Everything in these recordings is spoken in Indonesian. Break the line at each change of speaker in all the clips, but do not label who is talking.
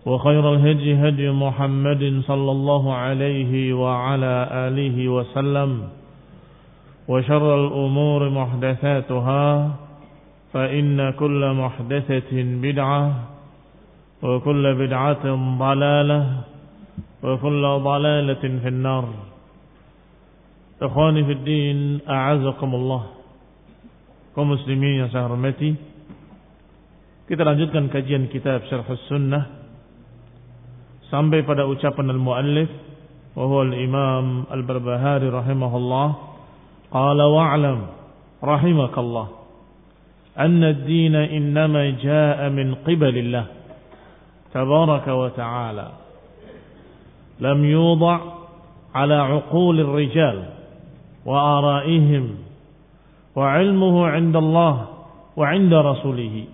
وخير الهدي هدي محمد صلى الله عليه وعلى آله وسلم وشر الأمور محدثاتها فإن كل محدثة بدعة وكل بدعة ضلالة وكل ضلالة في النار. إخواني في الدين أعزكم الله. Yang saya hormati kita lanjutkan kajian kitab Syarh Sunnah. Sampai pada ucapan al-muallif wa huwa al-imam al-Barbahari rahimahullah qala wa'lam rahimakallah anna ad-din innama jaa min qibalillah tabaraka wa ta'ala lam yudha ala 'uqul ar-rijal wa ara'ihim وعلمه عند الله وعند رسوله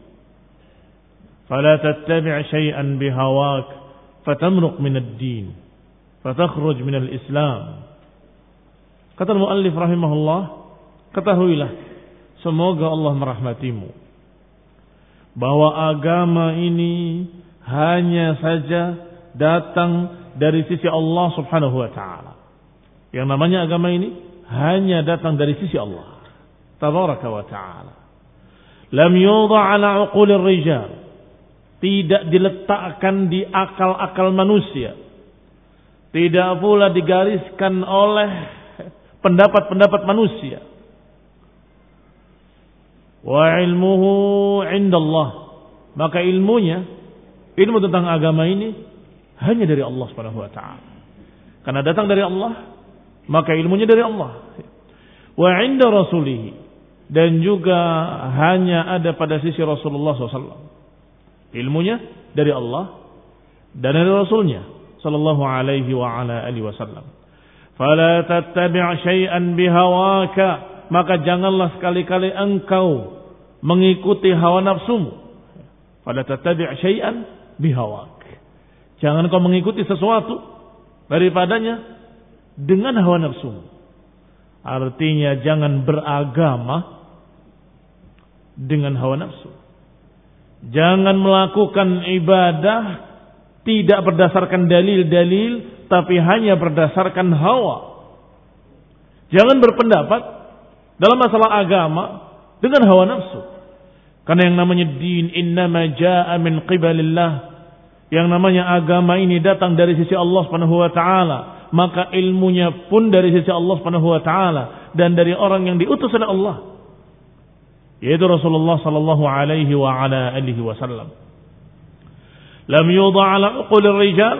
فلا تتبع شيئا بهواك fatamruq min ad-din fatakhruj min al-islam kata muallif rahimahullah ketahuilah semoga Allah merahmatimu bahwa agama ini hanya saja datang dari sisi Allah Subhanahu wa taala. Yang namanya agama ini hanya datang dari sisi Allah tabaraka wa taala. Lam yudha ala uqulir rijal tidak diletakkan di akal-akal manusia. Tidak pula digariskan oleh pendapat-pendapat manusia. Wa ilmuhu indallah. Maka ilmunya, ilmu tentang agama ini hanya dari Allah Subhanahu wa taala. Karena datang dari Allah, maka ilmunya dari Allah. Wa inda rasulihi dan juga hanya ada pada sisi Rasulullah SAW. Ilmunya dari Allah dan dari Rasulnya Sallallahu Alaihi wa ala alihi Wasallam. Fala tattabi' syai'an bihawaka maka janganlah sekali-kali engkau mengikuti hawa nafsumu. Fala tattabi' syai'an bihawak. Jangan kau mengikuti sesuatu daripadanya dengan hawa nafsumu. Artinya jangan beragama dengan hawa nafsu. Jangan melakukan ibadah tidak berdasarkan dalil-dalil tapi hanya berdasarkan hawa. Jangan berpendapat dalam masalah agama dengan hawa nafsu. Karena yang namanya din innama jaa min qibalillah. Yang namanya agama ini datang dari sisi Allah Subhanahu wa taala, maka ilmunya pun dari sisi Allah Subhanahu wa taala dan dari orang yang diutus oleh Allah yaitu Rasulullah sallallahu alaihi wa ala alihi wasallam. Lam yudha ala uqulir rijal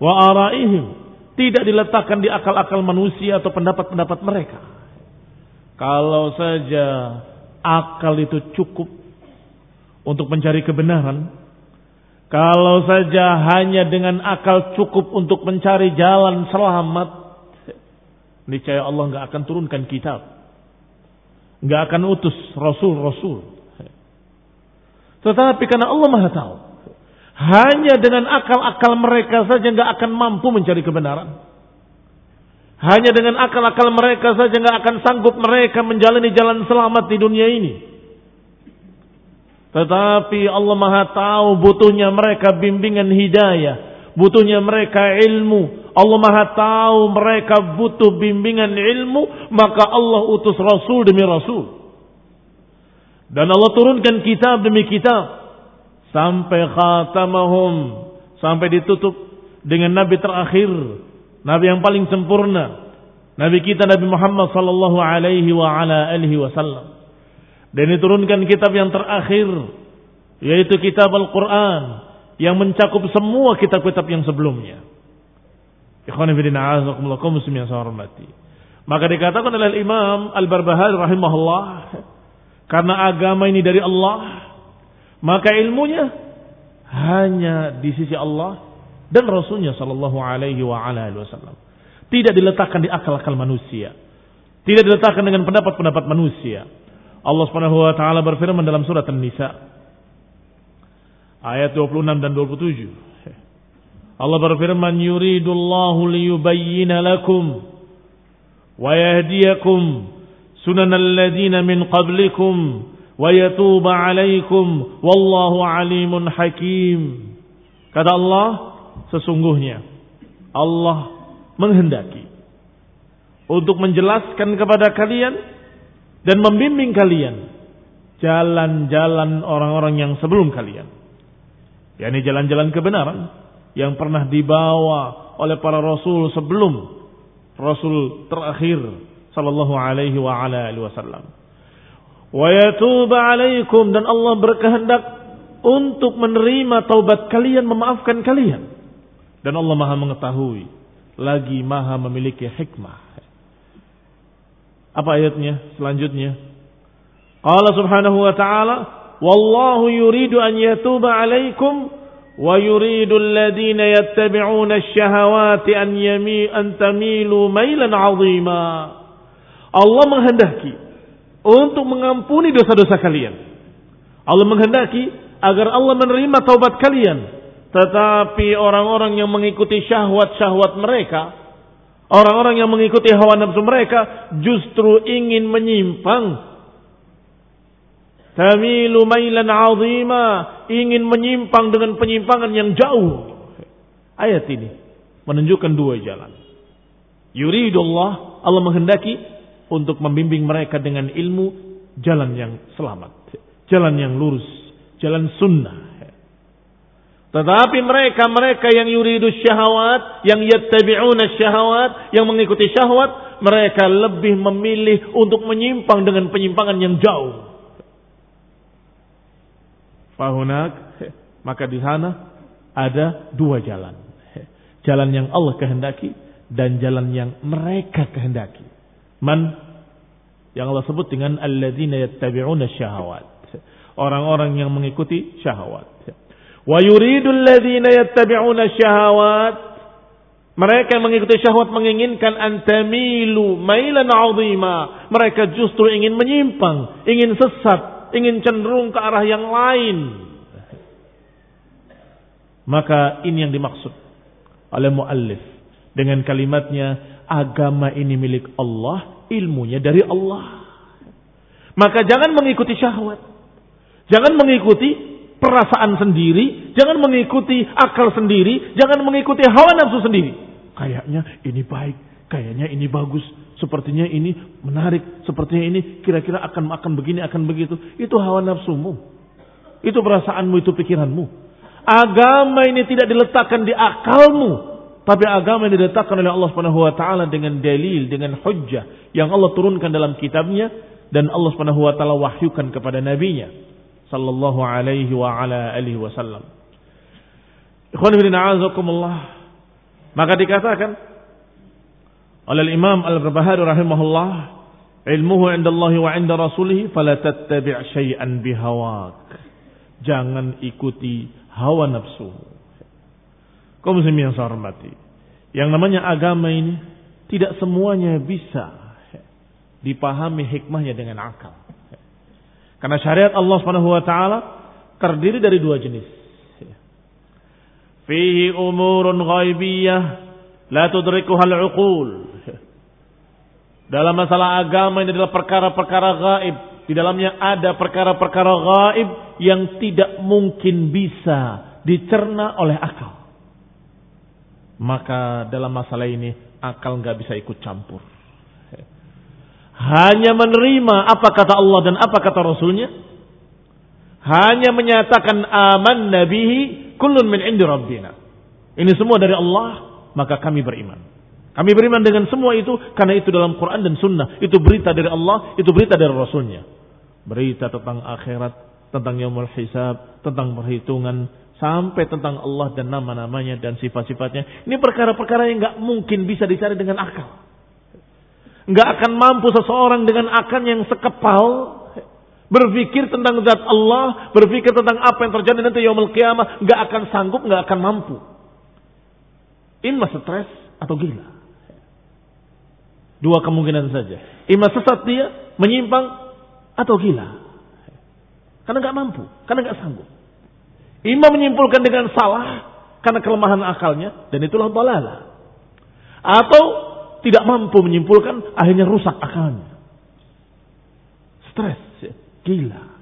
wa araihim. Tidak diletakkan di akal-akal manusia atau pendapat-pendapat mereka. Kalau saja akal itu cukup untuk mencari kebenaran, kalau saja hanya dengan akal cukup untuk mencari jalan selamat, niscaya Allah nggak akan turunkan kitab, nggak akan utus rasul-rasul. Tetapi karena Allah Maha Tahu, hanya dengan akal-akal mereka saja nggak akan mampu mencari kebenaran. Hanya dengan akal-akal mereka saja nggak akan sanggup mereka menjalani jalan selamat di dunia ini. Tetapi Allah Maha tahu butuhnya mereka bimbingan hidayah, butuhnya mereka ilmu. Allah Maha tahu mereka butuh bimbingan ilmu, maka Allah utus rasul demi rasul. Dan Allah turunkan kitab demi kitab sampai khatamahum, sampai ditutup dengan nabi terakhir Nabi yang paling sempurna. Nabi kita Nabi Muhammad sallallahu alaihi wa ala alihi wasallam. Dan diturunkan kitab yang terakhir yaitu kitab Al-Qur'an yang mencakup semua kitab-kitab yang sebelumnya. Maka dikatakan oleh Imam Al-Barbahari rahimahullah karena agama ini dari Allah maka ilmunya hanya di sisi Allah dan Rasulnya Shallallahu Alaihi Wasallam. Tidak diletakkan di akal-akal manusia. Tidak diletakkan dengan pendapat-pendapat manusia. Allah Subhanahu wa taala berfirman dalam surat An-Nisa ayat 26 dan 27. Allah berfirman yuridullahu liyubayyana lakum wa yahdiyakum sunanal ladzina min qablikum wa yatuba 'alaikum wallahu alimun hakim. Kata Allah, sesungguhnya Allah menghendaki untuk menjelaskan kepada kalian dan membimbing kalian jalan-jalan orang-orang yang sebelum kalian. Yakni jalan-jalan kebenaran yang pernah dibawa oleh para rasul sebelum rasul terakhir sallallahu alaihi wa ala alihi wasallam. Wa yatuba alaikum dan Allah berkehendak untuk menerima taubat kalian, memaafkan kalian. Dan Allah maha mengetahui. Lagi maha memiliki hikmah. Apa ayatnya selanjutnya? Allah subhanahu wa ta'ala. Wallahu yuridu an yatuba alaikum. Wa yuridu alladhina yattabi'una syahawati an, yami, an tamilu mailan azima. Allah menghendaki untuk mengampuni dosa-dosa kalian. Allah menghendaki agar Allah menerima taubat kalian tetapi orang-orang yang mengikuti syahwat-syahwat mereka, orang-orang yang mengikuti hawa nafsu mereka justru ingin menyimpang. Tamilu mailan azima, ingin menyimpang dengan penyimpangan yang jauh. Ayat ini menunjukkan dua jalan. Yuridullah, Allah menghendaki untuk membimbing mereka dengan ilmu jalan yang selamat, jalan yang lurus, jalan sunnah tetapi mereka-mereka yang yuridu syahwat, yang yattabi'una syahwat, yang mengikuti syahwat, mereka lebih memilih untuk menyimpang dengan penyimpangan yang jauh. Fahunak, maka di sana ada dua jalan. Jalan yang Allah kehendaki dan jalan yang mereka kehendaki. Man yang Allah sebut dengan alladzina yattabi'una syahwat. Orang-orang yang mengikuti syahwat. Wa yuridul ladzina yattabi'una syahawat mereka yang mengikuti syahwat menginginkan antamilu mailan azima. Mereka justru ingin menyimpang, ingin sesat, ingin cenderung ke arah yang lain. Maka ini yang dimaksud oleh muallif dengan kalimatnya agama ini milik Allah, ilmunya dari Allah. Maka jangan mengikuti syahwat. Jangan mengikuti perasaan sendiri, jangan mengikuti akal sendiri, jangan mengikuti hawa nafsu sendiri. Kayaknya ini baik, kayaknya ini bagus, sepertinya ini menarik, sepertinya ini kira-kira akan akan begini, akan begitu. Itu hawa nafsumu. Itu perasaanmu, itu pikiranmu. Agama ini tidak diletakkan di akalmu, tapi agama ini diletakkan oleh Allah Subhanahu wa taala dengan dalil, dengan hujjah yang Allah turunkan dalam kitabnya dan Allah Subhanahu wa taala wahyukan kepada nabinya sallallahu alaihi wa ala alihi wasallam. Ikhwan. Maka dikatakan oleh Imam Al-Barbahari rahimahullah ilmuhu indallahi wa inda rasulih fala tattabi' syai'an bihawak. Jangan ikuti hawa nafsu. Kau muslim yang saya hormati. Yang namanya agama ini tidak semuanya bisa dipahami hikmahnya dengan akal. Karena syariat Allah Subhanahu wa taala terdiri dari dua jenis. Fihi umurun ghaibiyah la tudrikuha al-uqul. Dalam masalah agama ini adalah perkara-perkara gaib. Di dalamnya ada perkara-perkara gaib yang tidak mungkin bisa dicerna oleh akal. Maka dalam masalah ini akal nggak bisa ikut campur. Hanya menerima apa kata Allah dan apa kata Rasulnya. Hanya menyatakan aman nabihi kullun min indi rabbina. Ini semua dari Allah, maka kami beriman. Kami beriman dengan semua itu karena itu dalam Quran dan Sunnah. Itu berita dari Allah, itu berita dari Rasulnya. Berita tentang akhirat, tentang yaumul hisab, tentang perhitungan, sampai tentang Allah dan nama-namanya dan sifat-sifatnya. Ini perkara-perkara yang nggak mungkin bisa dicari dengan akal. Nggak akan mampu seseorang dengan akal yang sekepal berpikir tentang zat Allah, berpikir tentang apa yang terjadi nanti yaumul kiamah, nggak akan sanggup, nggak akan mampu. Ini stres atau gila. Dua kemungkinan saja. Ima sesat dia, menyimpang, atau gila. Karena nggak mampu, karena nggak sanggup. Ima menyimpulkan dengan salah karena kelemahan akalnya dan itulah balala. Atau tidak mampu menyimpulkan akhirnya rusak akalnya. Stres, ya. gila.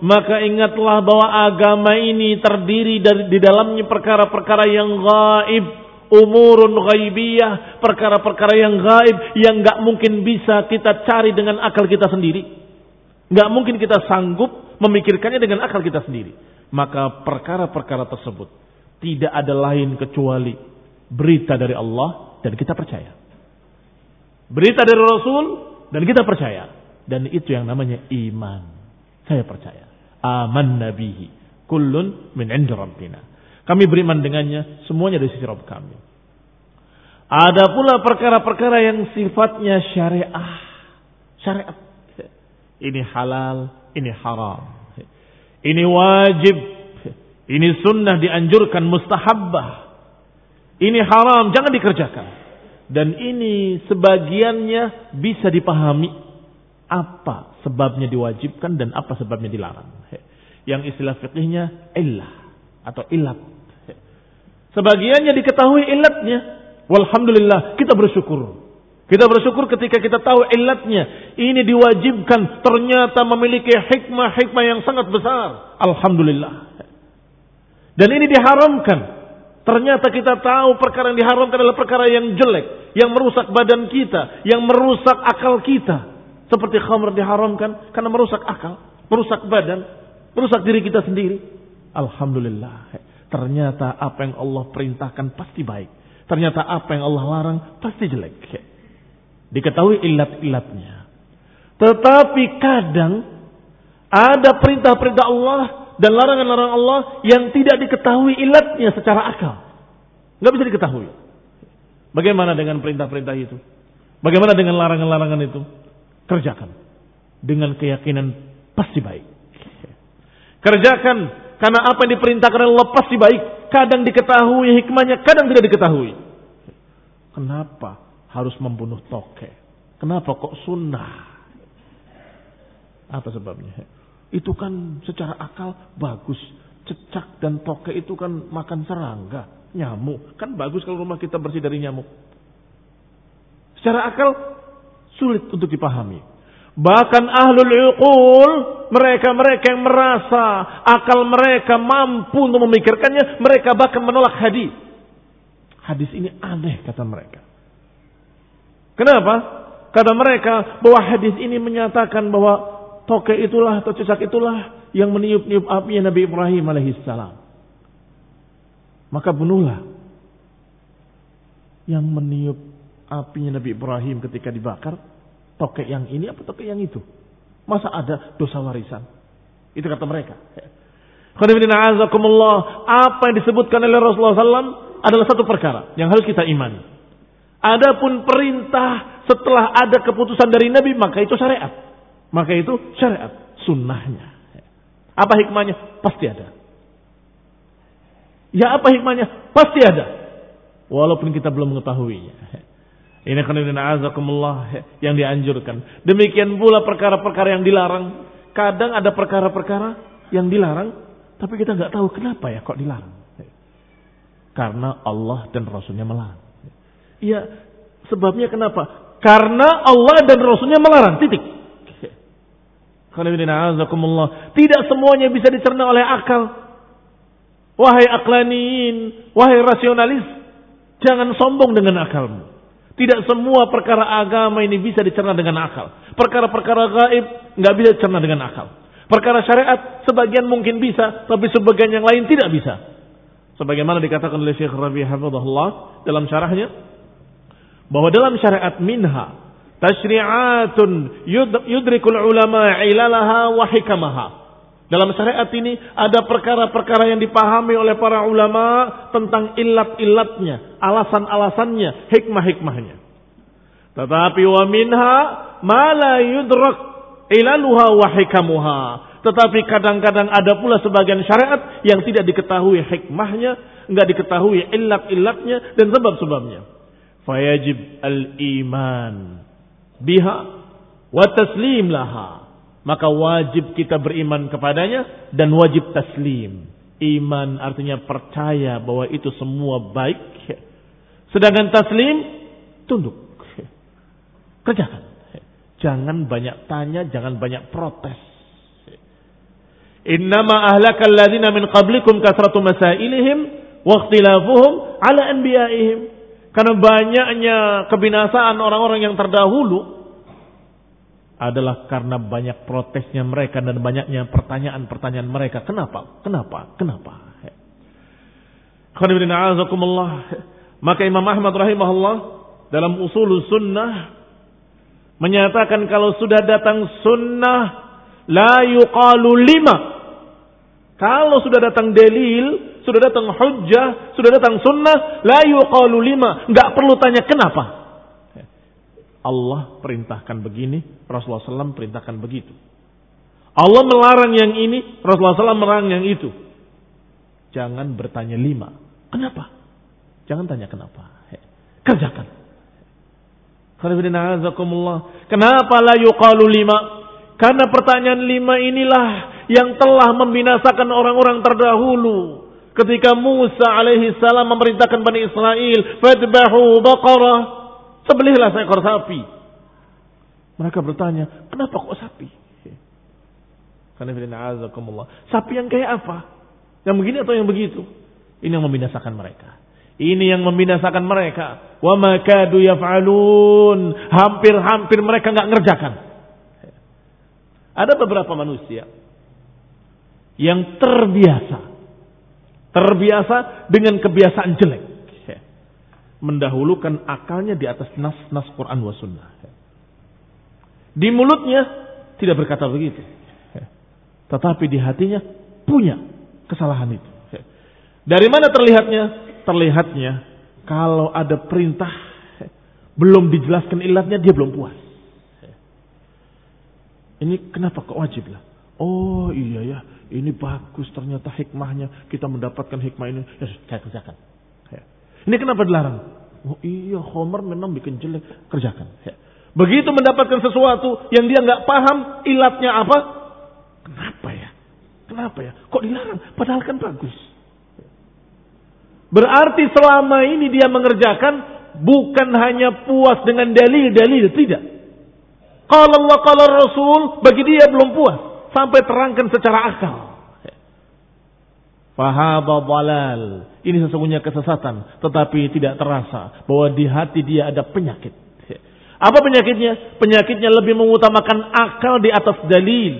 Maka ingatlah bahwa agama ini terdiri dari di dalamnya perkara-perkara yang gaib umurun ghaibiyah, perkara-perkara yang gaib yang nggak mungkin bisa kita cari dengan akal kita sendiri. Nggak mungkin kita sanggup memikirkannya dengan akal kita sendiri. Maka perkara-perkara tersebut tidak ada lain kecuali berita dari Allah dan kita percaya. Berita dari Rasul dan kita percaya. Dan itu yang namanya iman. Saya percaya. Aman nabihi. Kullun min indi rabbina. Kami beriman dengannya, semuanya dari sisi Rabb kami. Ada pula perkara-perkara yang sifatnya syariah. Syariat. Ini halal, ini haram. Ini wajib. Ini sunnah dianjurkan mustahabbah. Ini haram, jangan dikerjakan. Dan ini sebagiannya bisa dipahami apa sebabnya diwajibkan dan apa sebabnya dilarang. Yang istilah fikihnya illah atau ilat Sebagiannya diketahui ilatnya. Walhamdulillah kita bersyukur. Kita bersyukur ketika kita tahu ilatnya. Ini diwajibkan ternyata memiliki hikmah-hikmah yang sangat besar. Alhamdulillah. Dan ini diharamkan. Ternyata kita tahu perkara yang diharamkan adalah perkara yang jelek. Yang merusak badan kita. Yang merusak akal kita. Seperti khamr diharamkan karena merusak akal. Merusak badan. Merusak diri kita sendiri. Alhamdulillah. Ternyata apa yang Allah perintahkan pasti baik. Ternyata apa yang Allah larang pasti jelek. Diketahui ilat-ilatnya. Tetapi kadang ada perintah-perintah Allah dan larangan-larangan Allah yang tidak diketahui ilatnya secara akal. Nggak bisa diketahui. Bagaimana dengan perintah-perintah itu? Bagaimana dengan larangan-larangan itu? Kerjakan. Dengan keyakinan pasti baik. Kerjakan karena apa yang diperintahkan Allah pasti baik. Kadang diketahui hikmahnya, kadang tidak diketahui. Kenapa harus membunuh toke? Kenapa kok sunnah? Apa sebabnya? Itu kan secara akal bagus. Cecak dan toke itu kan makan serangga, nyamuk. Kan bagus kalau rumah kita bersih dari nyamuk. Secara akal sulit untuk dipahami. Bahkan ahlul uqul, mereka-mereka yang merasa akal mereka mampu untuk memikirkannya, mereka bahkan menolak hadis. Hadis ini aneh kata mereka. Kenapa? Kata mereka bahwa hadis ini menyatakan bahwa toke itulah atau cicak itulah yang meniup-niup api Nabi Ibrahim alaihissalam. Maka bunuhlah yang meniup apinya Nabi Ibrahim ketika dibakar tokek yang ini apa tokek yang itu? Masa ada dosa warisan? Itu kata mereka. Apa yang disebutkan oleh Rasulullah SAW adalah satu perkara yang harus kita imani. Adapun perintah setelah ada keputusan dari Nabi, maka itu syariat. Maka itu syariat. Sunnahnya. Apa hikmahnya? Pasti ada. Ya apa hikmahnya? Pasti ada. Walaupun kita belum mengetahuinya. Ini karena azakumullah yang dianjurkan. Demikian pula perkara-perkara yang dilarang. Kadang ada perkara-perkara yang dilarang, tapi kita nggak tahu kenapa ya kok dilarang. Karena Allah dan Rasulnya melarang. Iya, sebabnya kenapa? Karena Allah dan Rasulnya melarang. Titik. Tidak semuanya bisa dicerna oleh akal. Wahai aklaniin, wahai rasionalis, jangan sombong dengan akalmu. Tidak semua perkara agama ini bisa dicerna dengan akal. Perkara-perkara gaib nggak bisa dicerna dengan akal. Perkara syariat sebagian mungkin bisa, tapi sebagian yang lain tidak bisa. Sebagaimana dikatakan oleh Syekh Rabi Hafizahullah dalam syarahnya, bahwa dalam syariat minha Tashri'atun yudrikul ulama ilalaha wa hikamaha. Dalam syariat ini ada perkara-perkara yang dipahami oleh para ulama tentang ilat-ilatnya, alasan-alasannya, hikmah-hikmahnya. Tetapi wa minha ma la yudrak ilaluha wa hikamuha. Tetapi kadang-kadang ada pula sebagian syariat yang tidak diketahui hikmahnya, enggak diketahui ilat-ilatnya dan sebab-sebabnya. Fayajib al-iman biha wa taslim laha. Maka wajib kita beriman kepadanya dan wajib taslim. Iman artinya percaya bahwa itu semua baik. Sedangkan taslim tunduk. Kerjakan. Jangan banyak tanya, jangan banyak protes. Innama ahlakal ladina min qablikum kasratu masailihim wa ikhtilafuhum ala anbiya'ihim. Karena banyaknya kebinasaan orang-orang yang terdahulu adalah karena banyak protesnya mereka dan banyaknya pertanyaan-pertanyaan mereka. Kenapa? Kenapa? Kenapa? Maka Imam Ahmad rahimahullah dalam usul sunnah menyatakan kalau sudah datang sunnah la yuqalu lima. Kalau sudah datang delil sudah datang hujjah, sudah datang sunnah, la yuqalu lima, enggak perlu tanya kenapa. Allah perintahkan begini, Rasulullah SAW perintahkan begitu. Allah melarang yang ini, Rasulullah SAW melarang yang itu. Jangan bertanya lima. Kenapa? Jangan tanya kenapa. Kerjakan. Kenapa la yuqalu lima? Karena pertanyaan lima inilah yang telah membinasakan orang-orang terdahulu. Ketika Musa alaihi salam memerintahkan Bani Israel, "Fadbahu baqarah." Sembelihlah seekor sapi. Mereka bertanya, "Kenapa kok sapi?" Karena Sapi yang kayak apa? Yang begini atau yang begitu? Ini yang membinasakan mereka. Ini yang membinasakan mereka. Wa makadu yaf'alun. Hampir-hampir mereka nggak ngerjakan. Ada beberapa manusia yang terbiasa Terbiasa dengan kebiasaan jelek. Mendahulukan akalnya di atas nas-nas Quran wa sunnah. Di mulutnya tidak berkata begitu. Tetapi di hatinya punya kesalahan itu. Dari mana terlihatnya? Terlihatnya kalau ada perintah belum dijelaskan ilatnya dia belum puas. Ini kenapa kok wajib lah? Oh iya ya, ini bagus ternyata hikmahnya. Kita mendapatkan hikmah ini. Ya, saya kerjakan. Ini kenapa dilarang? Oh iya, Homer memang bikin jelek. Kerjakan. Ya. Begitu mendapatkan sesuatu yang dia nggak paham ilatnya apa? Kenapa ya? Kenapa ya? Kok dilarang? Padahal kan bagus. Berarti selama ini dia mengerjakan bukan hanya puas dengan dalil-dalil, tidak. Kalau Allah, kalau Rasul, bagi dia belum puas sampai terangkan secara akal. Fahaba balal. Ini sesungguhnya kesesatan. Tetapi tidak terasa bahwa di hati dia ada penyakit. Apa penyakitnya? Penyakitnya lebih mengutamakan akal di atas dalil.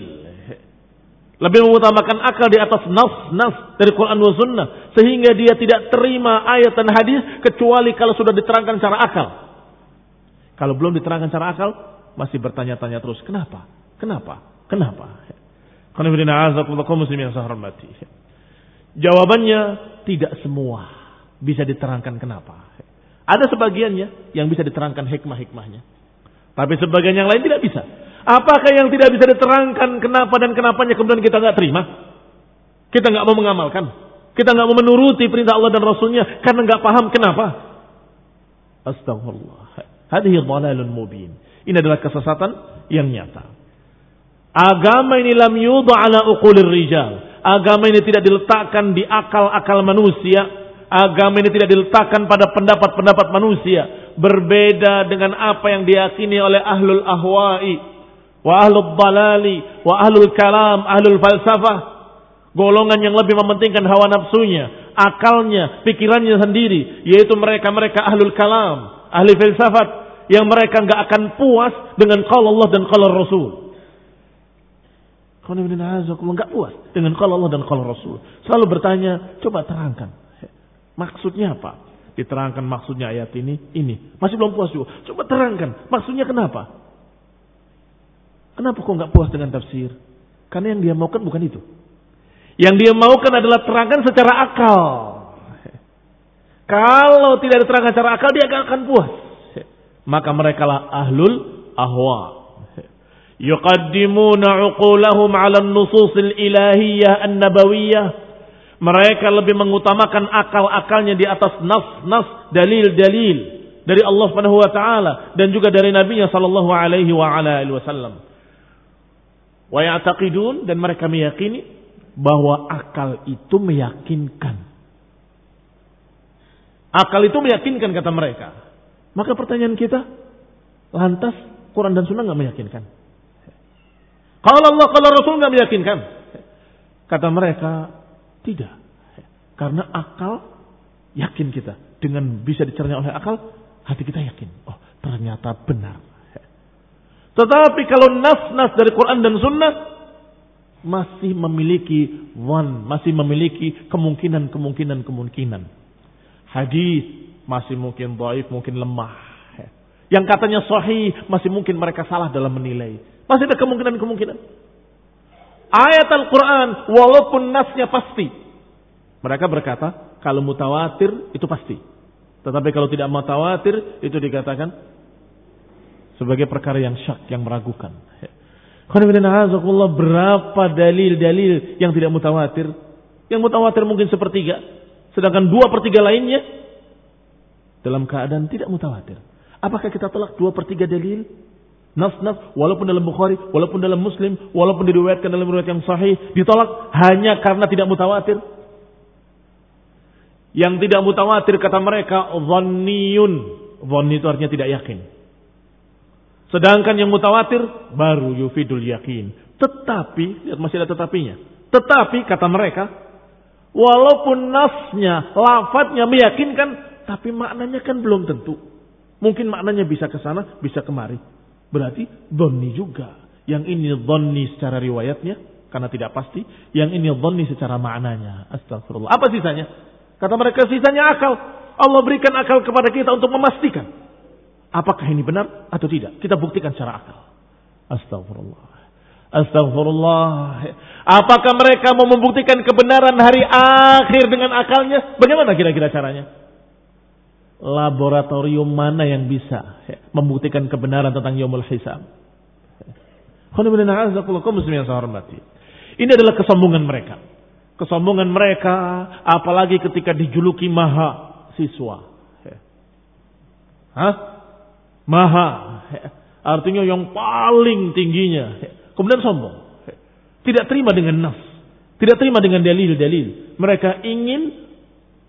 Lebih mengutamakan akal di atas nas-nas dari Quran dan Sunnah. Sehingga dia tidak terima ayat dan hadis kecuali kalau sudah diterangkan secara akal. Kalau belum diterangkan secara akal, masih bertanya-tanya terus. Kenapa? Kenapa? Kenapa? Jawabannya tidak semua bisa diterangkan kenapa. Ada sebagiannya yang bisa diterangkan hikmah-hikmahnya. Tapi sebagian yang lain tidak bisa. Apakah yang tidak bisa diterangkan kenapa dan kenapanya kemudian kita nggak terima? Kita nggak mau mengamalkan. Kita nggak mau menuruti perintah Allah dan Rasulnya karena nggak paham kenapa. Astagfirullah. Hadhihi dhalalun mubin. Ini adalah kesesatan yang nyata. Agama ini lam yudha ala uqulir rijal. Agama ini tidak diletakkan di akal-akal manusia. Agama ini tidak diletakkan pada pendapat-pendapat manusia. Berbeda dengan apa yang diyakini oleh ahlul ahwa'i. Wa ahlul balali. Wa ahlul kalam. Ahlul falsafah. Golongan yang lebih mementingkan hawa nafsunya. Akalnya. Pikirannya sendiri. Yaitu mereka-mereka ahlul kalam. Ahli filsafat yang mereka nggak akan puas dengan kalau Allah dan kalau Rasul. Kalau nggak puas dengan kalau Allah dan kalau Rasul. Selalu bertanya, coba terangkan. Maksudnya apa? Diterangkan maksudnya ayat ini, ini. Masih belum puas juga. Coba terangkan, maksudnya kenapa? Kenapa kok nggak puas dengan tafsir? Karena yang dia maukan bukan itu. Yang dia maukan adalah terangkan secara akal. Kalau tidak diterangkan secara akal, dia akan puas maka mereka lah ahlul ahwa. Yuqaddimuna uqulahum 'ala an-nusus al-ilahiyyah an-nabawiyyah. Mereka lebih mengutamakan akal-akalnya di atas nas-nas, dalil-dalil dari Allah Subhanahu wa taala dan juga dari nabinya sallallahu alaihi wa ala alihi wasallam. Wa ya'taqidun dan mereka meyakini bahwa akal itu meyakinkan. Akal itu meyakinkan kata mereka. Maka pertanyaan kita, lantas Quran dan Sunnah nggak meyakinkan? Kalau Allah, kalau Rasul nggak meyakinkan? Kata mereka, tidak. Karena akal yakin kita. Dengan bisa dicerna oleh akal, hati kita yakin. Oh, ternyata benar. Tetapi kalau nas-nas dari Quran dan Sunnah masih memiliki one, masih memiliki kemungkinan-kemungkinan kemungkinan. Hadis masih mungkin baik, mungkin lemah. Yang katanya sahih masih mungkin mereka salah dalam menilai. Masih ada kemungkinan-kemungkinan. Ayat Al-Quran walaupun nasnya pasti. Mereka berkata kalau mutawatir itu pasti. Tetapi kalau tidak mutawatir itu dikatakan sebagai perkara yang syak, yang meragukan. Berapa dalil-dalil yang tidak mutawatir? Yang mutawatir mungkin sepertiga. Sedangkan dua per tiga lainnya dalam keadaan tidak mutawatir. Apakah kita tolak dua per tiga dalil? Nas-nas, walaupun dalam Bukhari, walaupun dalam Muslim, walaupun diriwayatkan dalam riwayat yang sahih, ditolak hanya karena tidak mutawatir. Yang tidak mutawatir kata mereka, zanniyun. Zanni itu artinya tidak yakin. Sedangkan yang mutawatir, baru yufidul yakin. Tetapi, lihat masih ada tetapinya. Tetapi, kata mereka, walaupun nasnya, lafadznya meyakinkan, tapi maknanya kan belum tentu. Mungkin maknanya bisa ke sana, bisa kemari. Berarti donni juga. Yang ini donni secara riwayatnya, karena tidak pasti. Yang ini donni secara maknanya. Astagfirullah. Apa sisanya? Kata mereka sisanya akal. Allah berikan akal kepada kita untuk memastikan. Apakah ini benar atau tidak? Kita buktikan secara akal. Astagfirullah. Astagfirullah. Apakah mereka mau membuktikan kebenaran hari akhir dengan akalnya? Bagaimana kira-kira caranya? Laboratorium mana yang bisa membuktikan kebenaran tentang yaumul hisab. Ini adalah kesombongan mereka. Kesombongan mereka apalagi ketika dijuluki maha siswa. Hah? Maha. Artinya yang paling tingginya. Kemudian sombong. Tidak terima dengan nas. Tidak terima dengan dalil-dalil. Mereka ingin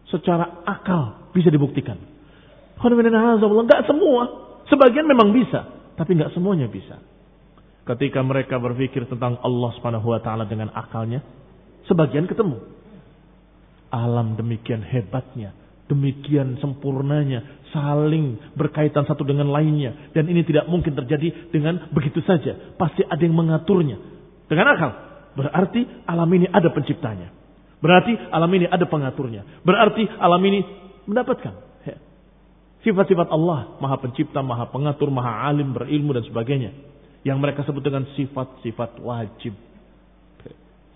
secara akal bisa dibuktikan. Enggak semua. Sebagian memang bisa. Tapi enggak semuanya bisa. Ketika mereka berpikir tentang Allah subhanahu wa ta'ala dengan akalnya. Sebagian ketemu. Alam demikian hebatnya. Demikian sempurnanya. Saling berkaitan satu dengan lainnya. Dan ini tidak mungkin terjadi dengan begitu saja. Pasti ada yang mengaturnya. Dengan akal. Berarti alam ini ada penciptanya. Berarti alam ini ada pengaturnya. Berarti alam ini mendapatkan Sifat-sifat Allah, maha pencipta, maha pengatur, maha alim, berilmu dan sebagainya. Yang mereka sebut dengan sifat-sifat wajib.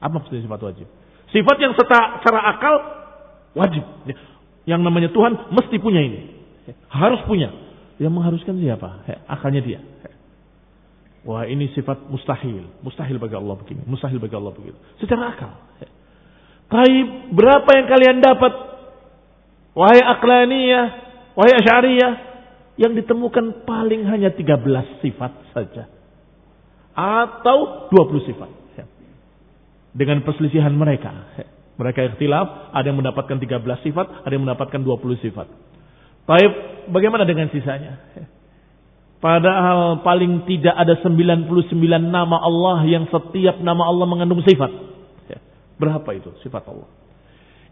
Apa maksudnya sifat wajib? Sifat yang secara akal wajib. Yang namanya Tuhan mesti punya ini. Harus punya. Yang mengharuskan siapa? Akalnya dia. Wah ini sifat mustahil. Mustahil bagi Allah begini. Mustahil bagi Allah begitu. Secara akal. Tapi berapa yang kalian dapat? Wahai aklaniyah. Wahai asyariyah. Yang ditemukan paling hanya 13 sifat saja. Atau 20 sifat. Dengan perselisihan mereka. Mereka ikhtilaf. Ada yang mendapatkan 13 sifat. Ada yang mendapatkan 20 sifat. Tapi bagaimana dengan sisanya? Padahal paling tidak ada 99 nama Allah yang setiap nama Allah mengandung sifat. Ya, berapa itu sifat Allah?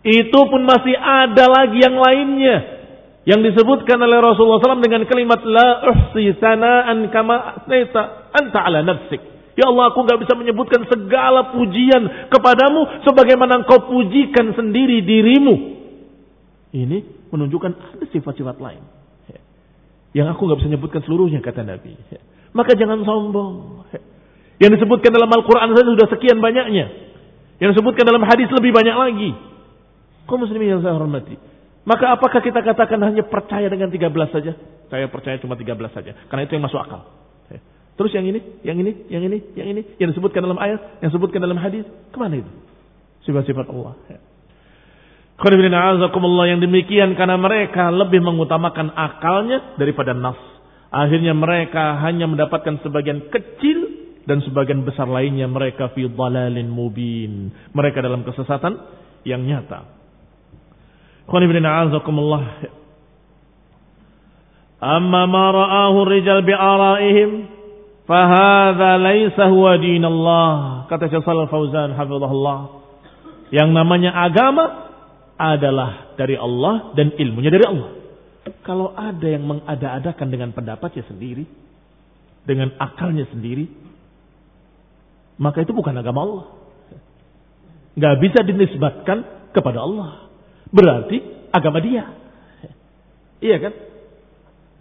Itu pun masih ada lagi yang lainnya. Yang disebutkan oleh Rasulullah SAW dengan kalimat La uhsi sana'an kama asnaita anta ala nafsik. Ya Allah aku nggak bisa menyebutkan segala pujian kepadamu sebagaimana engkau pujikan sendiri dirimu. Ini menunjukkan ada sifat-sifat lain. Yang aku nggak bisa nyebutkan seluruhnya kata Nabi. Maka jangan sombong. Yang disebutkan dalam Al-Quran saja sudah sekian banyaknya. Yang disebutkan dalam hadis lebih banyak lagi. Kau muslimin yang saya hormati. Maka apakah kita katakan hanya percaya dengan 13 saja? Saya percaya cuma 13 saja. Karena itu yang masuk akal. Terus yang ini, yang ini, yang ini, yang ini. Yang disebutkan dalam ayat, yang disebutkan dalam hadis. Ke mana itu? Sifat-sifat Allah yang demikian karena mereka lebih mengutamakan akalnya daripada nas. Akhirnya mereka hanya mendapatkan sebagian kecil dan sebagian besar lainnya mereka fi dhalalin mubin. Mereka dalam kesesatan yang nyata. Amma ma ra'ahu rijal bi'ara'ihim fahadha laysa huwa dinallah. Kata Syekh Shalal Fauzan hafizahullah. Yang namanya agama adalah dari Allah dan ilmunya dari Allah. Kalau ada yang mengada-adakan dengan pendapatnya sendiri, dengan akalnya sendiri, maka itu bukan agama Allah. Gak bisa dinisbatkan kepada Allah. Berarti agama dia. Iya kan?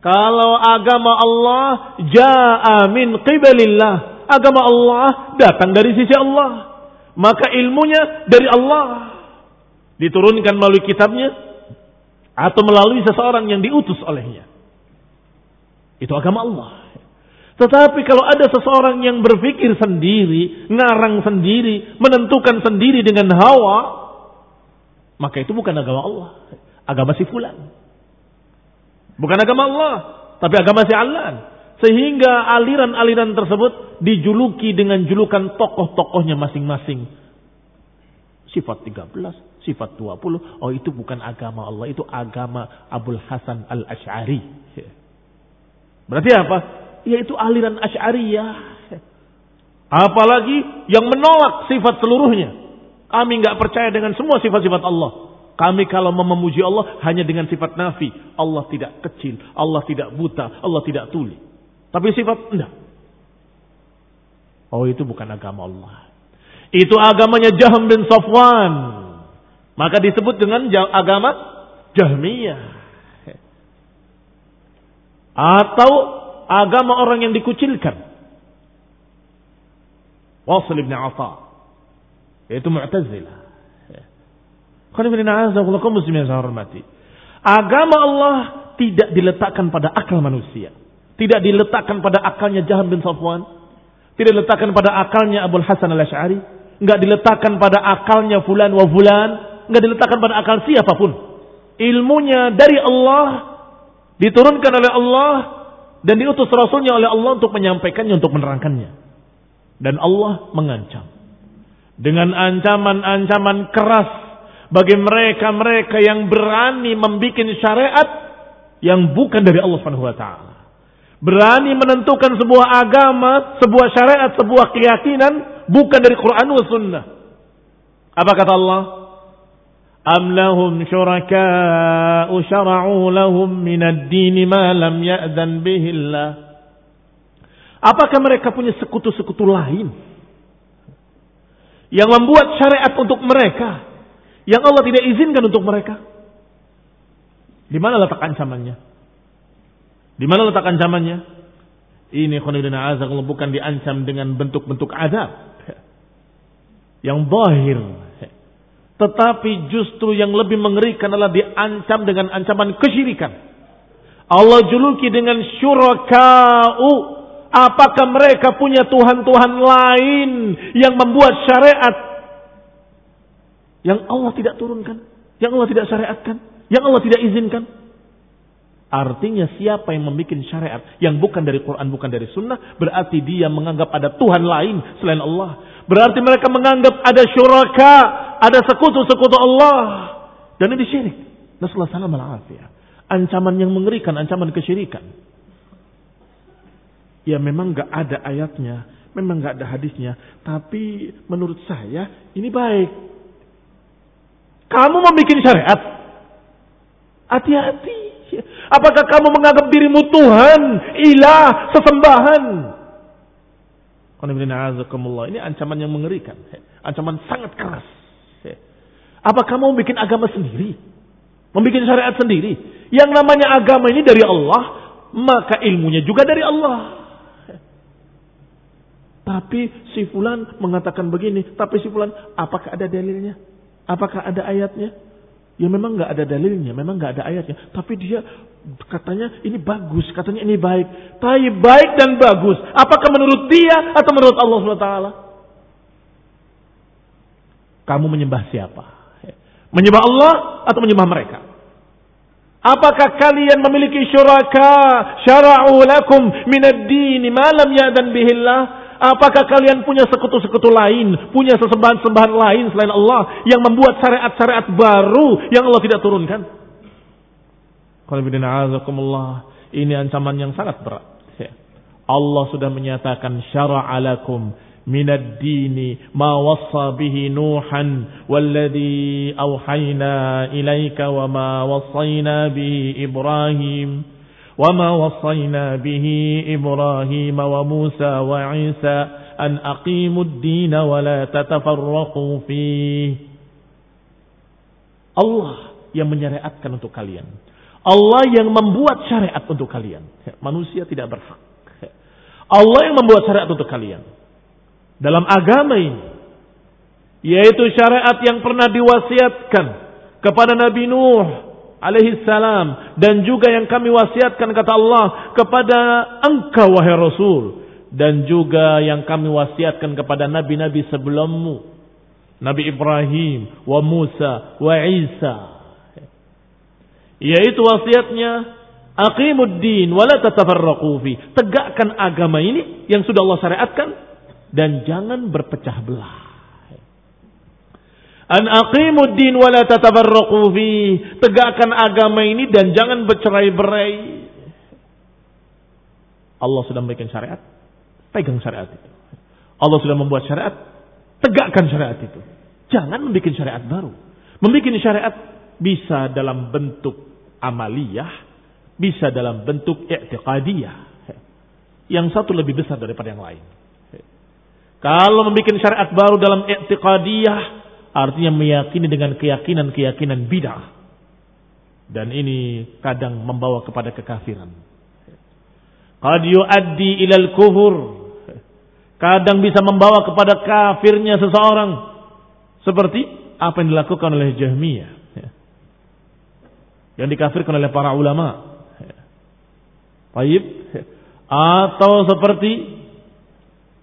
Kalau agama Allah ja'a min qibalillah. Agama Allah datang dari sisi Allah. Maka ilmunya dari Allah diturunkan melalui kitabnya atau melalui seseorang yang diutus olehnya. Itu agama Allah. Tetapi kalau ada seseorang yang berpikir sendiri, ngarang sendiri, menentukan sendiri dengan hawa, maka itu bukan agama Allah. Agama si fulan. Bukan agama Allah, tapi agama si Allah. Sehingga aliran-aliran tersebut dijuluki dengan julukan tokoh-tokohnya masing-masing. Sifat 13, sifat 20. Oh itu bukan agama Allah, itu agama Abul Hasan al-Ash'ari. Berarti apa? Yaitu aliran Ash'ariyah. Apalagi yang menolak sifat seluruhnya. Kami nggak percaya dengan semua sifat-sifat Allah. Kami kalau memuji Allah hanya dengan sifat nafi. Allah tidak kecil, Allah tidak buta, Allah tidak tuli. Tapi sifat enggak. Oh itu bukan agama Allah. Itu agamanya Jahm bin Safwan. Maka disebut dengan agama Jahmiyah. Atau agama orang yang dikucilkan. Wasil ibn Atta. Yaitu Mu'tazilah. Agama Allah tidak diletakkan pada akal manusia. Tidak diletakkan pada akalnya Jaham bin Safwan. Tidak diletakkan pada akalnya Abu Hasan al-Ash'ari. Enggak diletakkan pada akalnya fulan wa fulan nggak diletakkan pada akal siapa pun. Ilmunya dari Allah diturunkan oleh Allah dan diutus Rasulnya oleh Allah untuk menyampaikannya, untuk menerangkannya. Dan Allah mengancam dengan ancaman-ancaman keras bagi mereka-mereka yang berani membuat syariat yang bukan dari Allah Subhanahu wa taala. Berani menentukan sebuah agama, sebuah syariat, sebuah keyakinan bukan dari Quran dan Sunnah. Apa kata Allah? Am lahum syuraka'u syara'u lahum minad dini ma lam ya'dan bihillah. Apakah mereka punya sekutu-sekutu lain? Yang membuat syariat untuk mereka yang Allah tidak izinkan untuk mereka? Di mana letak ancamannya? Di mana letak ancamannya? Ini khonidina azab bukan diancam dengan bentuk-bentuk adab yang bahir tetapi justru yang lebih mengerikan adalah diancam dengan ancaman kesyirikan. Allah juluki dengan syuraka'u Apakah mereka punya Tuhan-Tuhan lain yang membuat syariat yang Allah tidak turunkan, yang Allah tidak syariatkan, yang Allah tidak izinkan? Artinya siapa yang membuat syariat yang bukan dari Quran, bukan dari Sunnah, berarti dia menganggap ada Tuhan lain selain Allah. Berarti mereka menganggap ada syuraka, ada sekutu-sekutu Allah. Dan ini syirik. Nasallahu alaihi Ancaman yang mengerikan, ancaman kesyirikan. Ya memang nggak ada ayatnya, memang nggak ada hadisnya, tapi menurut saya ini baik. Kamu bikin syariat? Hati-hati. Apakah kamu menganggap dirimu Tuhan, ilah, sesembahan? Ini ancaman yang mengerikan. Ancaman sangat keras. Apa kamu bikin agama sendiri? Membikin syariat sendiri? Yang namanya agama ini dari Allah, maka ilmunya juga dari Allah. Tapi si fulan mengatakan begini, tapi si fulan apakah ada dalilnya? Apakah ada ayatnya? Ya memang nggak ada dalilnya, memang nggak ada ayatnya. Tapi dia katanya ini bagus, katanya ini baik. Tapi baik dan bagus, apakah menurut dia atau menurut Allah SWT? Kamu menyembah siapa? Menyembah Allah atau menyembah mereka? Apakah kalian memiliki syuraka syara'u lakum minad dini ma lam ya'dan bihillah? Apakah kalian punya sekutu-sekutu lain, punya sesembahan-sembahan lain selain Allah yang membuat syariat-syariat baru yang Allah tidak turunkan? Ini ancaman yang sangat berat. Allah sudah menyatakan syara'alakum minad dini ma wassa nuhan walladhi awhayna ilaika wa ma wassayna bihi ibrahim وما وصينا به إبراهيم وموسى وعيسى أن أقيموا الدين ولا تتفرقوا فيه Allah yang menyariatkan untuk kalian. Allah yang membuat syariat untuk kalian. Manusia tidak berhak. Allah yang membuat syariat untuk kalian. Dalam agama ini. Yaitu syariat yang pernah diwasiatkan kepada Nabi Nuh alaihi salam dan juga yang kami wasiatkan kata Allah kepada engkau wahai Rasul dan juga yang kami wasiatkan kepada nabi-nabi sebelummu Nabi Ibrahim wa Musa wa Isa. Yaitu wasiatnya aqimuddin wa la tatafarraqu fi. Tegakkan agama ini yang sudah Allah syariatkan dan jangan berpecah belah An aqimud din wa la. Tegakkan agama ini dan jangan bercerai-berai. Allah sudah memberikan syariat, pegang syariat itu. Allah sudah membuat syariat, tegakkan syariat itu. Jangan membuat syariat baru. Membuat syariat bisa dalam bentuk amaliyah, bisa dalam bentuk i'tiqadiyah. Yang satu lebih besar daripada yang lain. Kalau membuat syariat baru dalam i'tiqadiyah, Artinya meyakini dengan keyakinan-keyakinan bid'ah. Dan ini kadang membawa kepada kekafiran. Qad yuaddi ilal kufur. Kadang bisa membawa kepada kafirnya seseorang. Seperti apa yang dilakukan oleh Jahmiyah. Yang dikafirkan oleh para ulama. Baik. Atau seperti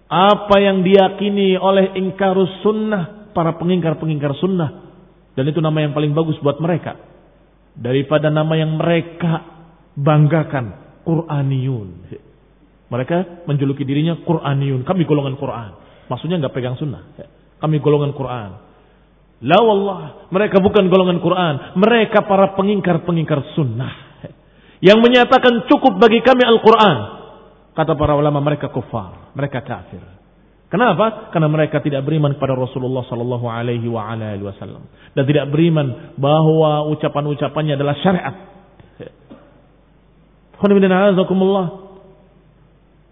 apa yang diyakini oleh ingkarus sunnah para pengingkar-pengingkar sunnah. Dan itu nama yang paling bagus buat mereka. Daripada nama yang mereka banggakan. Quraniyun. Mereka menjuluki dirinya Quraniyun. Kami golongan Quran. Maksudnya nggak pegang sunnah. Kami golongan Quran. La wallah, mereka bukan golongan Quran. Mereka para pengingkar-pengingkar sunnah. Yang menyatakan cukup bagi kami Al-Quran. Kata para ulama mereka kufar. Mereka kafir. Kenapa? Karena mereka tidak beriman kepada Rasulullah Sallallahu Alaihi Wasallam dan tidak beriman bahwa ucapan-ucapannya adalah syariat.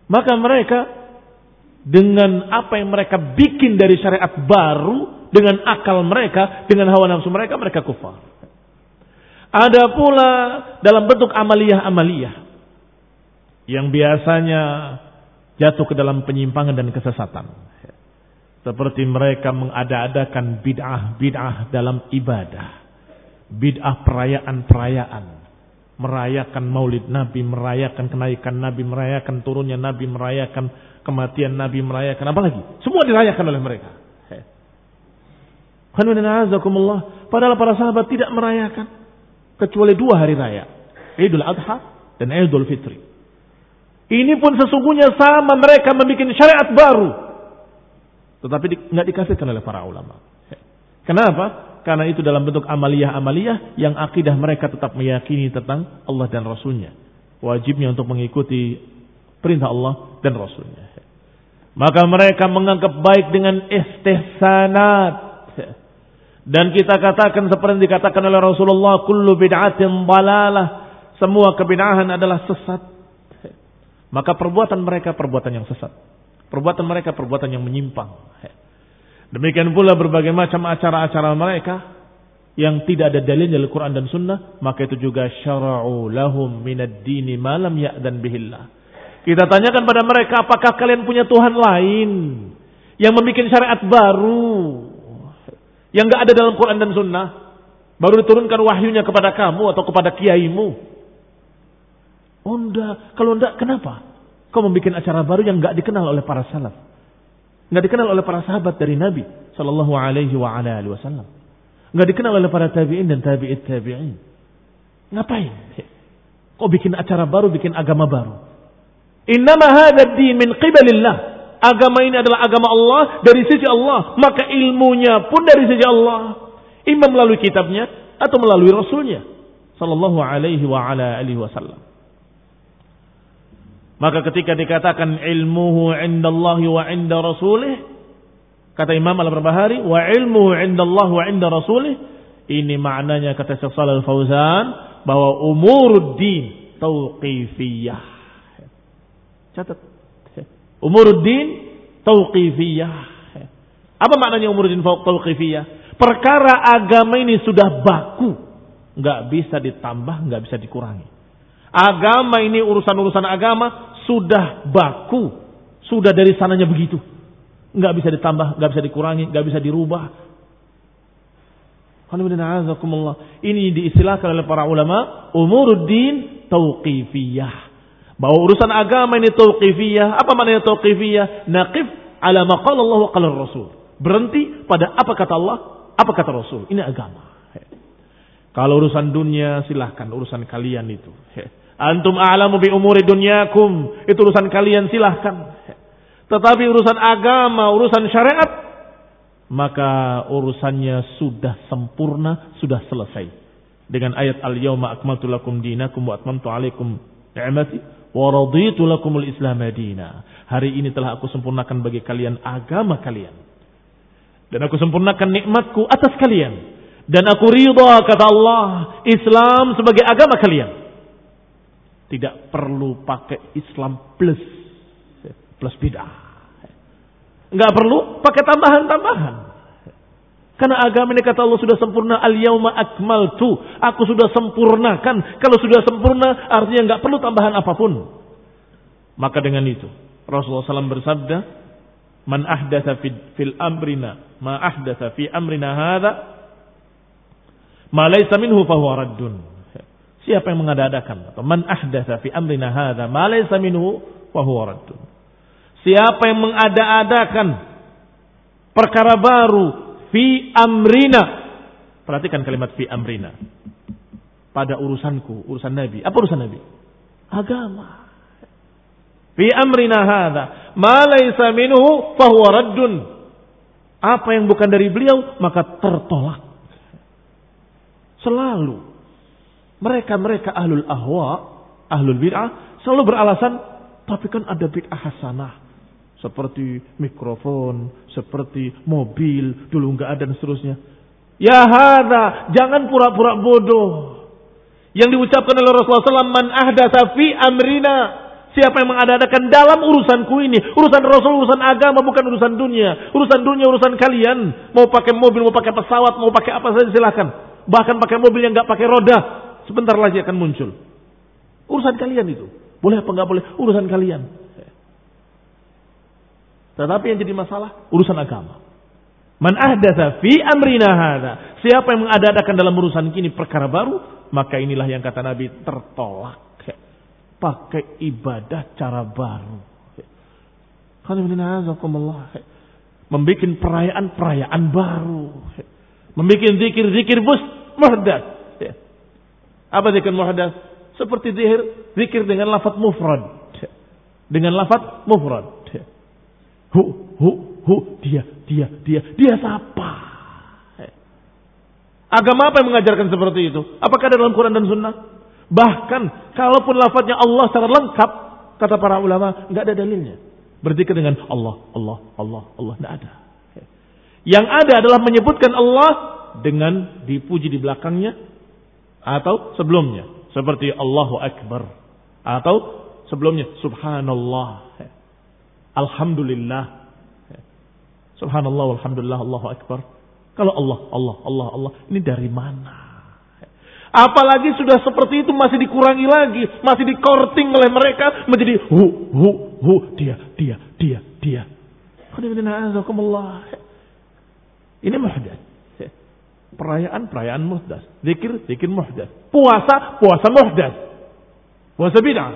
Maka mereka dengan apa yang mereka bikin dari syariat baru, dengan akal mereka, dengan hawa nafsu mereka, mereka kufar. Ada pula dalam bentuk amaliyah-amaliyah yang biasanya jatuh ke dalam penyimpangan dan kesesatan. Seperti mereka mengada-adakan bid'ah-bid'ah dalam ibadah. Bid'ah perayaan-perayaan. Merayakan maulid Nabi, merayakan kenaikan Nabi, merayakan turunnya Nabi, merayakan kematian Nabi, merayakan apa lagi? Semua dirayakan oleh mereka. Padahal para sahabat tidak merayakan kecuali dua hari raya. Idul Adha dan Idul Fitri. Ini pun sesungguhnya sama mereka membuat syariat baru. Tetapi nggak dikasihkan oleh para ulama. Kenapa? Karena itu dalam bentuk amaliyah-amaliyah yang akidah mereka tetap meyakini tentang Allah dan Rasulnya. Wajibnya untuk mengikuti perintah Allah dan Rasulnya. Maka mereka menganggap baik dengan istihsanat. Dan kita katakan seperti dikatakan oleh Rasulullah, kullu bid'atin balalah. Semua kebid'ahan adalah sesat. Maka perbuatan mereka perbuatan yang sesat. Perbuatan mereka perbuatan yang menyimpang. Demikian pula berbagai macam acara-acara mereka yang tidak ada dalil dari Quran dan Sunnah, maka itu juga syara'u lahum minad dini malam ya'dan bihillah. Kita tanyakan pada mereka, apakah kalian punya Tuhan lain yang membuat syariat baru yang nggak ada dalam Quran dan Sunnah, baru diturunkan wahyunya kepada kamu atau kepada kiaimu? Oh enggak, kalau enggak kenapa? Kau membuat acara baru yang nggak dikenal oleh para salaf. Nggak dikenal oleh para sahabat dari Nabi Sallallahu alaihi wa ala alihi wasallam. Nggak dikenal oleh para tabi'in dan tabi'it tabi'in. Ngapain? Kok bikin acara baru, bikin agama baru? Innama hadha din min qibalillah. Agama ini adalah agama Allah dari sisi Allah. Maka ilmunya pun dari sisi Allah. Imam melalui kitabnya atau melalui Rasulnya. Sallallahu alaihi wa ala alihi wasallam. Maka ketika dikatakan ilmuhu indallahi wa inda rasulih, kata Imam Al-Barbahari, wa ilmuhu indallahi wa inda rasulih, ini maknanya kata Syekh Shalal Fauzan bahwa umuruddin tauqifiyah. Catat. Umuruddin tauqifiyah. Apa maknanya umuruddin tauqifiyah? Perkara agama ini sudah baku, nggak bisa ditambah, nggak bisa dikurangi. Agama ini urusan-urusan agama sudah baku, sudah dari sananya begitu. Nggak bisa ditambah, nggak bisa dikurangi, nggak bisa dirubah. Ini diistilahkan oleh para ulama umuruddin tauqifiyah. Bahwa urusan agama ini tauqifiyah. Apa maknanya tauqifiyah? Naqif ala maqala Allah wa qala Rasul. Berhenti pada apa kata Allah, apa kata Rasul. Ini agama. Kalau urusan dunia silahkan urusan kalian itu. Antum a'lamu bi umuri dunyakum. Itu urusan kalian silahkan. Tetapi urusan agama, urusan syariat, maka urusannya sudah sempurna, sudah selesai. Dengan ayat al-yawma akmaltu lakum dinakum wa atmamtu alaikum ni'mati wa raditu lakumul islam madina. Hari ini telah aku sempurnakan bagi kalian agama kalian. Dan aku sempurnakan nikmatku atas kalian. Dan aku ridha kata Allah Islam sebagai agama kalian. Tidak perlu pakai Islam plus plus bid'ah. Enggak perlu pakai tambahan-tambahan. Karena agama ini kata Allah sudah sempurna al yauma akmaltu. Aku sudah sempurnakan. Kalau sudah sempurna artinya enggak perlu tambahan apa pun. Maka dengan itu Rasulullah SAW bersabda, "Man ahdatsa fil amrina ma ahdatsa fi amrina hadza ma laysa minhu fahuwa raddun." Siapa yang mengadakan atau man ahdatsa fi amrina hadza ma laysa minhu fa huwa. Siapa yang mengada-adakan perkara baru fi amrina. Perhatikan kalimat fi amrina. Pada urusanku, urusan Nabi. Apa urusan Nabi? Agama. Fi amrina hadza ma laysa minhu fa huwa. Apa yang bukan dari beliau maka tertolak. Selalu mereka-mereka ahlul ahwa, ahlul bid'ah selalu beralasan tapi kan ada bid'ah hasanah. Seperti mikrofon, seperti mobil, dulu nggak ada dan seterusnya. Ya hada, jangan pura-pura bodoh. Yang diucapkan oleh Rasulullah SAW, man ahdatha fi amrina. Siapa yang mengadakan dalam urusanku ini. Urusan Rasul, urusan agama, bukan urusan dunia. Urusan dunia, urusan kalian. Mau pakai mobil, mau pakai pesawat, mau pakai apa saja silahkan. Bahkan pakai mobil yang nggak pakai roda sebentar lagi akan muncul. Urusan kalian itu. Boleh apa nggak boleh? Urusan kalian. Tetapi yang jadi masalah urusan agama. Man ahdatsa fi amrina hadza. Siapa yang mengadakan dalam urusan kini perkara baru, maka inilah yang kata Nabi tertolak. Pakai ibadah cara baru. Membuat perayaan-perayaan baru. Membuat zikir-zikir bus muhdas. Apa zikir muhdas? Seperti zikir, zikir dengan lafaz mufrad. Dengan lafaz mufrad. Hu, hu, hu, dia, dia, dia, dia siapa? Agama apa yang mengajarkan seperti itu? Apakah dalam Quran dan Sunnah? Bahkan, kalaupun lafadznya Allah secara lengkap, kata para ulama, nggak ada dalilnya. Berzikir dengan Allah, Allah, Allah, Allah, nggak ada. Yang ada adalah menyebutkan Allah dengan dipuji di belakangnya atau sebelumnya, seperti Allahu Akbar. Atau sebelumnya. Subhanallah, Alhamdulillah, Subhanallah, Alhamdulillah, Allahu Akbar. Kalau Allah, Allah, Allah, Allah, ini dari mana? Apalagi sudah seperti itu masih dikurangi lagi, masih dikorting oleh mereka menjadi hu hu hu. Dia dia dia dia. Ini muhdas. Perayaan perayaan muhdas, zikir zikir muhdas, puasa puasa muhdas, puasa bid'ah,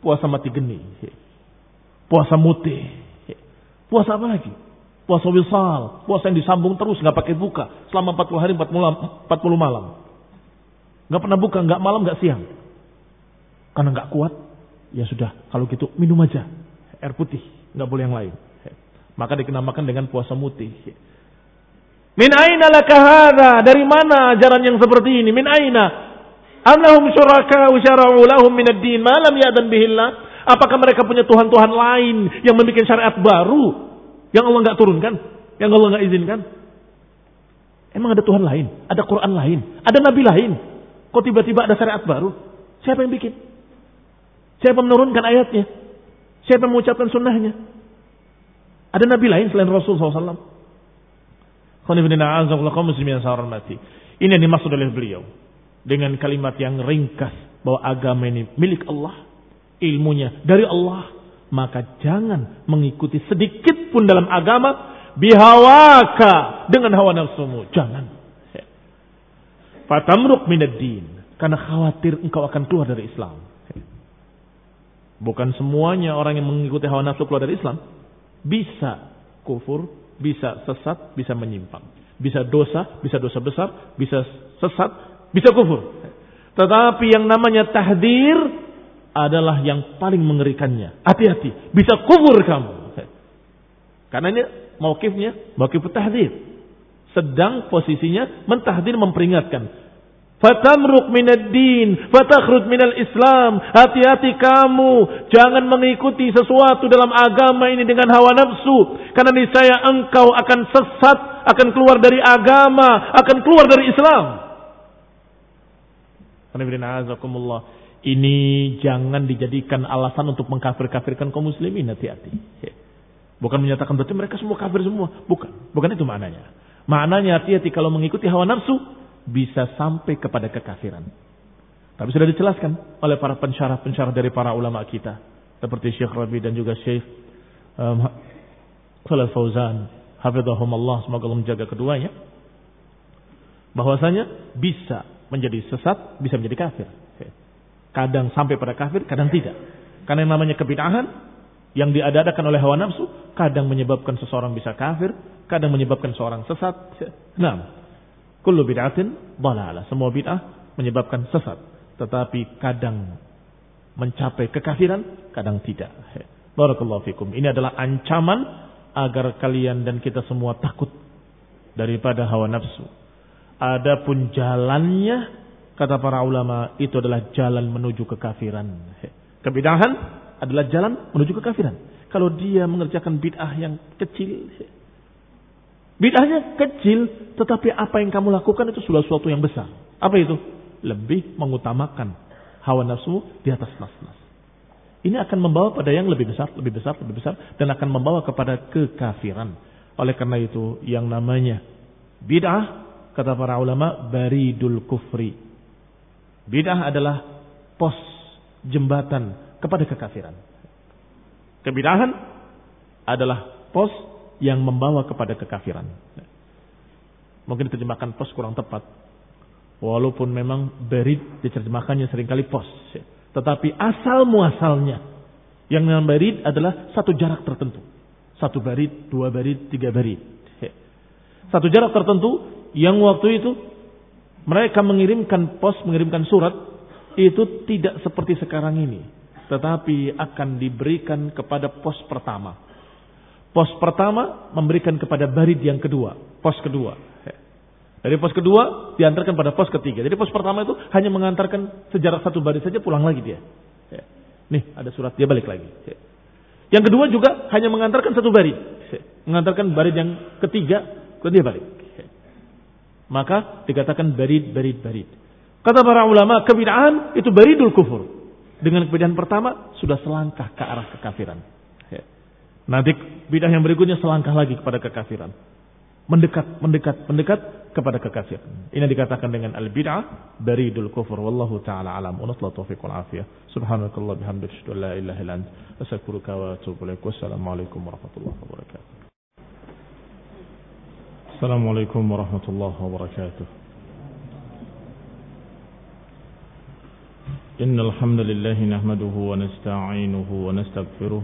puasa mati geni, puasa mutih, puasa apa lagi? Puasa wisal, puasa yang disambung terus, nggak pakai buka selama 40 hari 40 malam. 40 malam. Nggak pernah buka, nggak malam, nggak siang. Karena nggak kuat, ya sudah. Kalau gitu minum aja air putih, nggak boleh yang lain. Maka dikenamakan dengan puasa mutih. Min aina laka Dari mana ajaran yang seperti ini? Min aina? Annahum syuraka syara'u lahum min ad-din ma lam ya'dan bihillah. Apakah mereka punya tuhan-tuhan lain yang membuat syariat baru yang Allah nggak turunkan, yang Allah nggak izinkan. Emang ada Tuhan lain, ada Quran lain, ada Nabi lain. Kok tiba-tiba ada syariat baru? Siapa yang bikin? Siapa menurunkan ayatnya? Siapa mengucapkan sunnahnya? Ada Nabi lain selain Rasul SAW. Ini yang dimaksud oleh beliau. Dengan kalimat yang ringkas. Bahwa agama ini milik Allah. Ilmunya dari Allah maka jangan mengikuti sedikit pun dalam agama bihawaka dengan hawa nafsumu. Jangan. Fatamruk minad din. Karena khawatir engkau akan keluar dari Islam. Bukan semuanya orang yang mengikuti hawa nafsu keluar dari Islam. Bisa kufur, bisa sesat, bisa menyimpang. Bisa dosa, bisa dosa besar, bisa sesat, bisa kufur. Tetapi yang namanya tahdir adalah yang paling mengerikannya. Hati-hati, bisa kubur kamu. Karena ini mauqifnya, mauqif tahdir. Sedang posisinya mentahdir memperingatkan. Fatamruk minad din, fatakhrud minal Islam. Hati-hati kamu, jangan mengikuti sesuatu dalam agama ini dengan hawa nafsu. Karena niscaya engkau akan sesat, akan keluar dari agama, akan keluar dari Islam. Ini jangan dijadikan alasan untuk mengkafir-kafirkan kaum muslimin hati-hati. Bukan menyatakan berarti mereka semua kafir semua. Bukan. Bukan itu maknanya. Maknanya hati-hati kalau mengikuti hawa nafsu bisa sampai kepada kekafiran. Tapi sudah dijelaskan oleh para pensyarah-pensyarah dari para ulama kita. Seperti Syekh Rabi dan juga Syekh um, Khalil Fauzan. Hafizahumullah. Semoga Allah menjaga keduanya. Bahwasanya bisa menjadi sesat, bisa menjadi kafir. Kadang sampai pada kafir, kadang tidak. Karena yang namanya kebid'ahan yang diadakan oleh hawa nafsu, kadang menyebabkan seseorang bisa kafir, kadang menyebabkan seorang sesat. Nah, kullu bid'atin. Semua bid'ah menyebabkan sesat. Tetapi kadang mencapai kekafiran, kadang tidak. Barakallahu fikum. Ini adalah ancaman agar kalian dan kita semua takut daripada hawa nafsu. Adapun jalannya Kata para ulama, itu adalah jalan menuju kekafiran. Kebidahan adalah jalan menuju kekafiran. Kalau dia mengerjakan bid'ah yang kecil, bid'ahnya kecil, tetapi apa yang kamu lakukan itu sudah sesuatu yang besar. Apa itu? Lebih mengutamakan hawa nafsu di atas nas-nas. Ini akan membawa pada yang lebih besar, lebih besar, lebih besar, dan akan membawa kepada kekafiran. Oleh karena itu, yang namanya bid'ah, kata para ulama, baridul kufri Bidah adalah pos jembatan kepada kekafiran. Kebidahan adalah pos yang membawa kepada kekafiran. Mungkin terjemahkan pos kurang tepat. Walaupun memang berit diterjemahkannya sering kali pos. Tetapi asal muasalnya yang namanya berit adalah satu jarak tertentu. Satu barit, dua barit, tiga barit. Satu jarak tertentu yang waktu itu mereka mengirimkan pos, mengirimkan surat itu tidak seperti sekarang ini. Tetapi akan diberikan kepada pos pertama. Pos pertama memberikan kepada barit yang kedua. Pos kedua. Dari pos kedua diantarkan pada pos ketiga. Jadi pos pertama itu hanya mengantarkan sejarah satu baris saja pulang lagi dia. Nih ada surat dia balik lagi. Ya. Yang kedua juga hanya mengantarkan satu baris. Ya. Mengantarkan baris yang ketiga kemudian dia balik. Maka dikatakan barid barid barid. Kata para ulama kebidaan itu baridul kufur. Dengan kebidaan pertama sudah selangkah ke arah kekafiran. Nanti bidah yang berikutnya selangkah lagi kepada kekafiran mendekat, mendekat, mendekat kepada kekafiran. Ini dikatakan dengan al-bid'ah baridul kufur wallahu taala alam. Wa nasallahu taufiq wal afiyah. Subhanakallah bihamdika asyhadu an la ilaha illa anta astaghfiruka wa atubu ilaik. Wassalamualaikum warahmatullahi wabarakatuh. Assalamualaikum warahmatullahi wabarakatuh. إن الحمد لله نحمده ونستعينه ونستغفره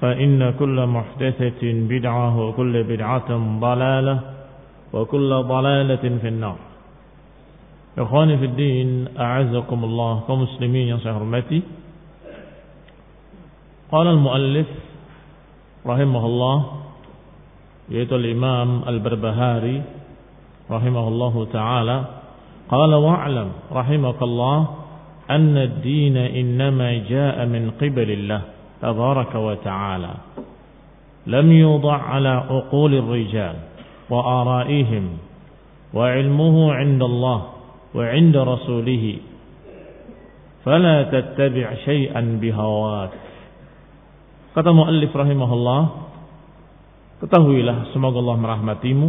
فإن كل محدثة بدعة وكل بدعة ضلالة وكل ضلالة في النار. إخواني في الدين أعزكم الله كمسلمين يا حرمتي قال المؤلف رحمه الله يأتي الإمام البربهاري رحمه الله تعالى قال واعلم رحمك الله أن الدين إنما جاء من قبل الله. تبارك وتعالى لم يوضع على عقول الرجال وآرائهم وعلمه عند الله وعند رسوله فلا تتبع شيئا بهواك kata muallif rahimahullah ketahuilah semoga Allah merahmatimu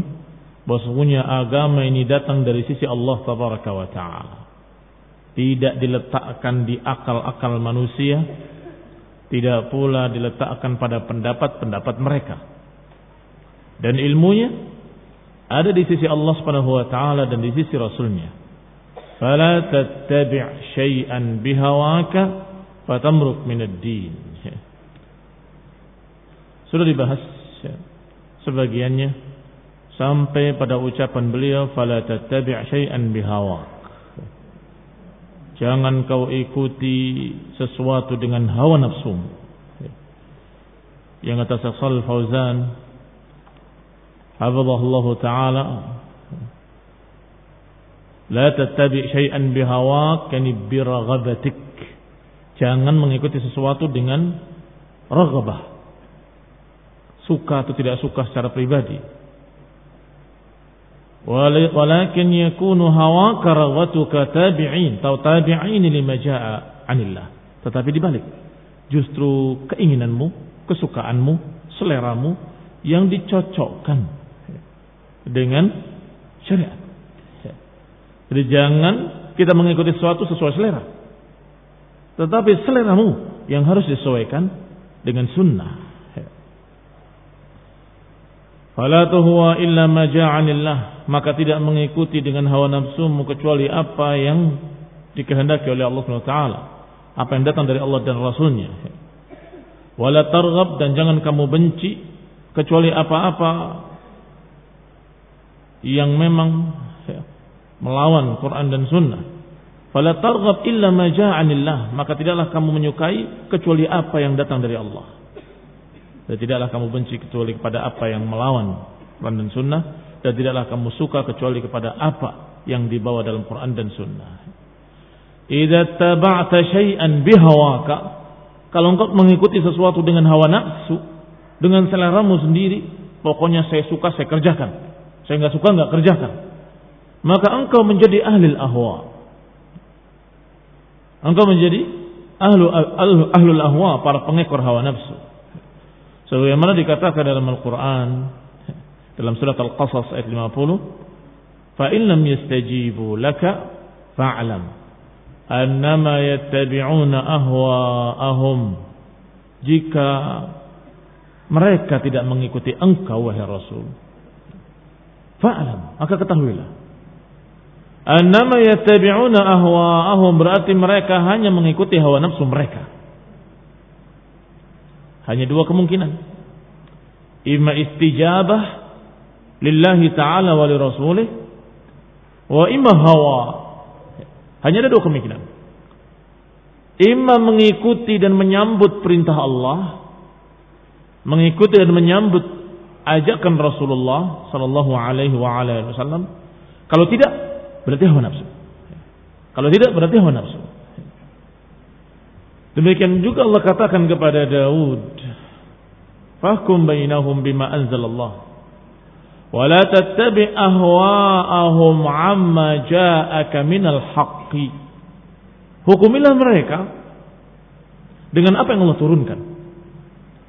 bahwasanya agama ini datang dari sisi Allah tabaraka wa taala tidak diletakkan di akal-akal manusia tidak pula diletakkan pada pendapat-pendapat mereka. Dan ilmunya ada di sisi Allah Subhanahu wa taala dan di sisi Rasulnya. Fala tattabi' syai'an bihawaka fatamruk min ad-din. Sudah dibahas ya, sebagiannya sampai pada ucapan beliau fala tattabi' syai'an bihawaka Jangan kau ikuti sesuatu dengan hawa nafsu. Yang kata Syaikh Fauzan, hafizahullah taala, la tattabi syai'an bihawak yani biraghabatik. Jangan mengikuti sesuatu dengan raghabah. Suka atau tidak suka secara pribadi. Walakin yakunu hawaka raghatuka tabi'in atau tabi'in lima ja'a anillah. Tetapi dibalik. Justru keinginanmu, kesukaanmu, seleramu yang dicocokkan dengan syariat. Jadi jangan kita mengikuti sesuatu sesuai selera. Tetapi seleramu yang harus disesuaikan dengan sunnah. Fala huwa illa ma ja'anillah, maka tidak mengikuti dengan hawa nafsumu kecuali apa yang dikehendaki oleh Allah SWT. Apa yang datang dari Allah dan Rasulnya. Wala targhab dan jangan kamu benci kecuali apa-apa yang memang melawan Quran dan Sunnah. Fala targhab illa ma ja'anillah, maka tidaklah kamu menyukai kecuali apa yang datang dari Allah. Dan tidaklah kamu benci kecuali kepada apa yang melawan Quran dan Sunnah, dan tidaklah kamu suka kecuali kepada apa yang dibawa dalam Quran dan Sunnah. Idza taba'ta syai'an bihawaka, kalau engkau mengikuti sesuatu dengan hawa nafsu, dengan seleramu sendiri, pokoknya saya suka saya kerjakan. Saya nggak suka nggak kerjakan. Maka engkau menjadi ahli ahwa. Engkau menjadi ahlu, ahlu, ahlul ahwa, para pengekor hawa nafsu. Sebagaimana dikatakan dalam Al-Quran dalam surat Al-Qasas ayat 50, "Fa'in lam yastajibu laka fa'lam annama yattabi'una ahwa'ahum." Jika mereka tidak mengikuti engkau wahai Rasul, fa'lam, maka ketahuilah Annama yattabi'una ahwa'ahum berarti mereka hanya mengikuti hawa nafsu mereka. Hanya dua kemungkinan. Ima istijabah lillahi ta'ala wa li rasulih wa imma hawa. Hanya ada dua kemungkinan. Ima mengikuti dan menyambut perintah Allah, mengikuti dan menyambut ajakan Rasulullah sallallahu alaihi wasallam. Kalau tidak berarti hawa nafsu. Kalau tidak berarti hawa nafsu. Demikian juga Allah katakan kepada Daud, "Fahkum bainahum bima anzalallah." Wa la tattabi ahwa'ahum 'amma ja'aka minal haqqi. Hukumilah mereka dengan apa yang Allah turunkan.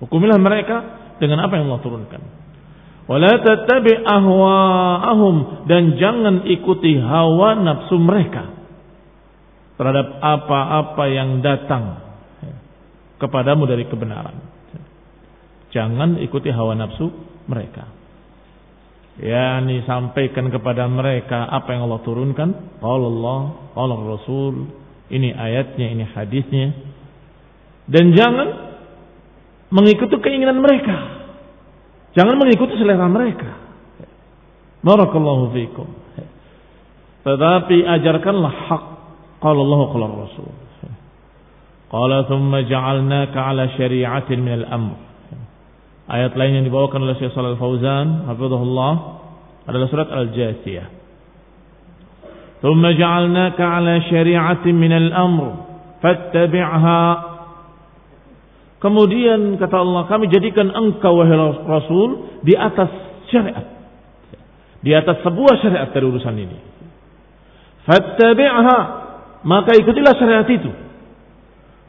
Hukumilah mereka dengan apa yang Allah turunkan. Wala tattabi ahwa'ahum dan jangan ikuti hawa nafsu mereka terhadap apa-apa yang datang kepadamu dari kebenaran. Jangan ikuti hawa nafsu mereka. Ya, ini sampaikan kepada mereka apa yang Allah turunkan. Allah, Allah Rasul. Ini ayatnya, ini hadisnya. Dan jangan mengikuti keinginan mereka. Jangan mengikuti selera mereka. Barakallahu fiikum. Tetapi ajarkanlah hak. Qala Allah qala Rasul. Qala thumma ja'alnaka ala syari'atin min al-amr. Ayat lain yang dibawakan oleh Syekh Shalal Fauzan, hafizahullah, adalah surat Al-Jasiyah. Thumma ja'alnaka ala syari'atin min al-amr fattabi'ha Kemudian kata Allah, kami jadikan engkau wahai Rasul di atas syariat. Di atas sebuah syariat dari urusan ini. Fattabi'ha, maka ikutilah syariat itu.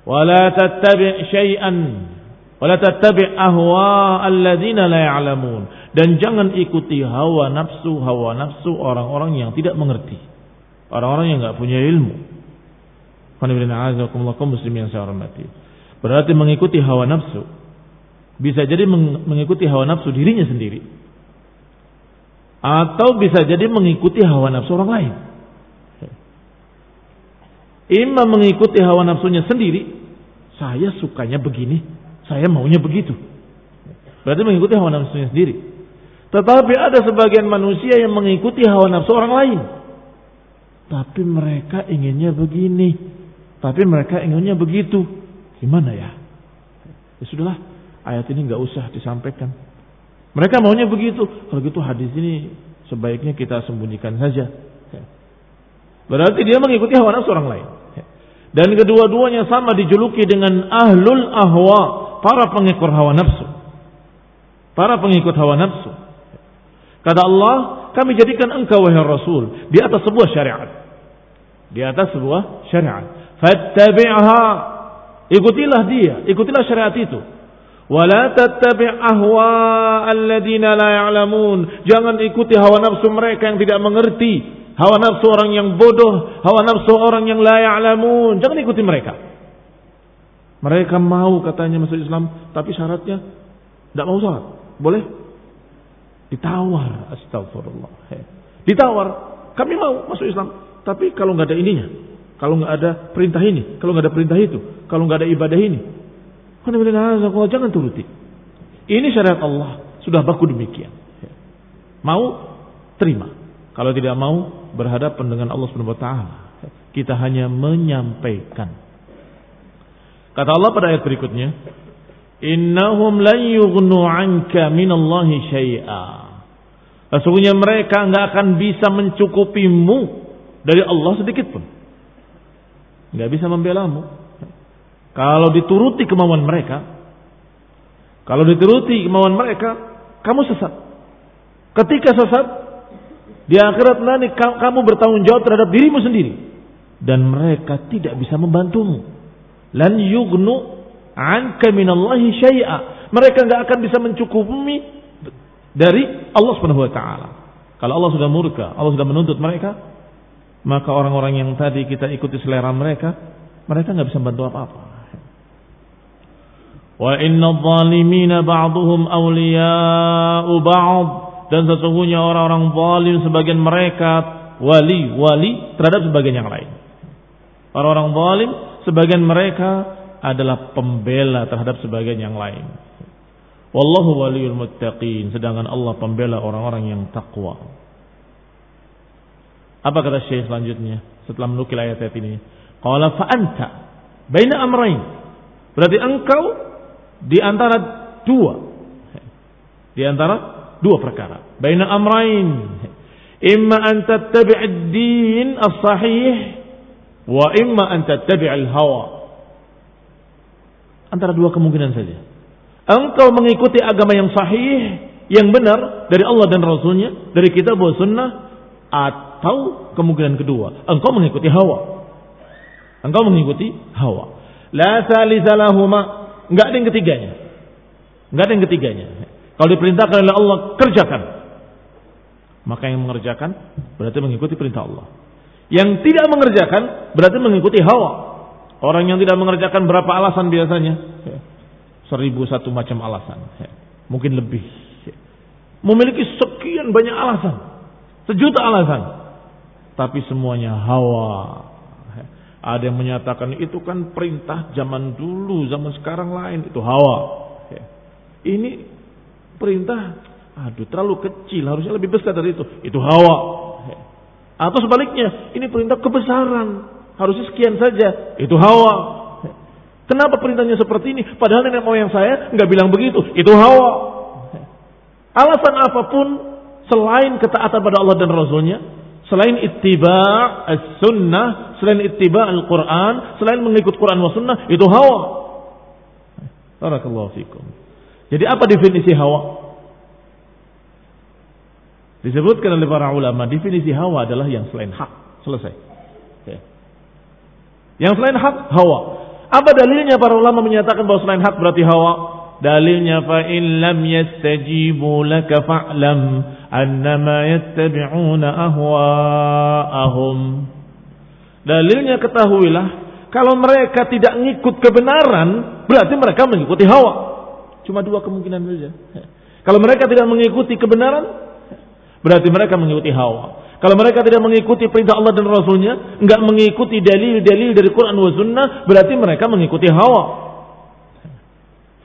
Wala tattabi' syai'an wala tattabi' ahwa alladzina la ya'lamun dan jangan ikuti hawa nafsu hawa nafsu orang-orang yang tidak mengerti. Orang-orang yang enggak punya ilmu. Qul muslim yang saya hormati. Berarti mengikuti hawa nafsu. Bisa jadi mengikuti hawa nafsu dirinya sendiri. Atau bisa jadi mengikuti hawa nafsu orang lain. Ima mengikuti hawa nafsunya sendiri. Saya sukanya begini. Saya maunya begitu. Berarti mengikuti hawa nafsunya sendiri. Tetapi ada sebagian manusia yang mengikuti hawa nafsu orang lain. Tapi mereka inginnya begini. Tapi mereka inginnya begitu. Gimana ya? Ya sudahlah, ayat ini nggak usah disampaikan. Mereka maunya begitu. Kalau gitu hadis ini sebaiknya kita sembunyikan saja. Berarti dia mengikuti hawa nafsu orang lain. Dan kedua-duanya sama dijuluki dengan ahlul ahwa, para pengikut hawa nafsu. Para pengikut hawa nafsu. Kata Allah, kami jadikan engkau wahai Rasul di atas sebuah syariat. Di atas sebuah syariat. Fattabi'ha. Ikutilah dia, ikutilah syariat itu. Wala tattabi' ahwa alladziina la ya'lamun. Jangan ikuti hawa nafsu mereka yang tidak mengerti. Hawa nafsu orang yang bodoh, hawa nafsu orang yang la ya'lamun. Jangan ikuti mereka. Mereka mau katanya masuk Islam, tapi syaratnya tidak mau sholat. Boleh? Ditawar, astagfirullah. Ditawar, kami mau masuk Islam, tapi kalau nggak ada ininya, kalau nggak ada perintah ini, kalau nggak ada perintah itu, kalau nggak ada ibadah ini, jangan turuti. Ini syariat Allah, sudah baku demikian. Mau terima. Kalau tidak mau berhadapan dengan Allah Subhanahu wa taala. Kita hanya menyampaikan Kata Allah pada ayat berikutnya, "Innahum lan yughnu 'anka minallahi syai'a." Sesungguhnya mereka enggak akan bisa mencukupimu dari Allah sedikit pun. Enggak bisa membelamu. Kalau dituruti kemauan mereka, kalau dituruti kemauan mereka, kamu sesat. Ketika sesat, di akhirat nanti kamu bertanggung jawab terhadap dirimu sendiri dan mereka tidak bisa membantumu lan yugnu anka minallahi syai'a. Mereka nggak akan bisa mencukupi dari Allah Subhanahu wa taala. Kalau Allah sudah murka, Allah sudah menuntut mereka, maka orang-orang yang tadi kita ikuti selera mereka, mereka nggak bisa bantu apa-apa. Wa inna zalimina ba'duhum awliya'u ba'd dan sesungguhnya orang-orang zalim sebagian mereka wali-wali terhadap sebagian yang lain. Orang-orang zalim sebagian mereka adalah pembela terhadap sebagian yang lain. Wallahu waliyul muttaqin, sedangkan Allah pembela orang-orang yang takwa. Apa kata Syekh selanjutnya setelah menukil ayat-ayat ini? Qala fa anta baina amrain. Berarti engkau di antara dua. Di antara dua perkara. Baina amrain. Imma an tattabi' din as-sahih Wa imma an tattabi'al hawa. Antara dua kemungkinan saja. Engkau mengikuti agama yang sahih, yang benar dari Allah dan Rasulnya, dari kitab dan sunnah, atau kemungkinan kedua, engkau mengikuti hawa. Engkau mengikuti hawa. La salisalahuma, enggak ada yang ketiganya. Enggak ada yang ketiganya. Kalau diperintahkan oleh Allah, kerjakan. Maka yang mengerjakan berarti mengikuti perintah Allah. Yang tidak mengerjakan berarti mengikuti hawa. Orang yang tidak mengerjakan berapa alasan biasanya? Seribu satu macam alasan. Mungkin lebih. Memiliki sekian banyak alasan. Sejuta alasan. Tapi semuanya hawa. Ada yang menyatakan itu kan perintah zaman dulu, zaman sekarang lain. Itu hawa. Ini perintah, aduh terlalu kecil, harusnya lebih besar dari itu. Itu hawa. Atau sebaliknya, ini perintah kebesaran. Harusnya sekian saja. Itu hawa. Kenapa perintahnya seperti ini? Padahal nenek moyang saya nggak bilang begitu. Itu hawa. Alasan apa pun selain ketaatan pada Allah dan Rasulnya, selain ittiba' as-sunnah, selain ittiba' al-Quran, selain mengikut Quran wa sunnah, itu hawa. Barakallahu fikum. Jadi apa definisi hawa? Disebutkan oleh para ulama, definisi hawa adalah yang selain hak. Selesai. Ya. Yang selain hak, hawa. Apa dalilnya para ulama menyatakan bahwa selain hak berarti hawa? Dalilnya fa in lam yastajibu laka fa'lam annama yattabi'una ahwa'ahum. Dalilnya ketahuilah kalau mereka tidak ngikut kebenaran berarti mereka mengikuti hawa. Cuma dua kemungkinan saja. Kalau mereka tidak mengikuti kebenaran Berarti mereka mengikuti hawa. Kalau mereka tidak mengikuti perintah Allah dan Rasulnya, enggak mengikuti dalil-dalil dari Quran wa Sunnah, berarti mereka mengikuti hawa.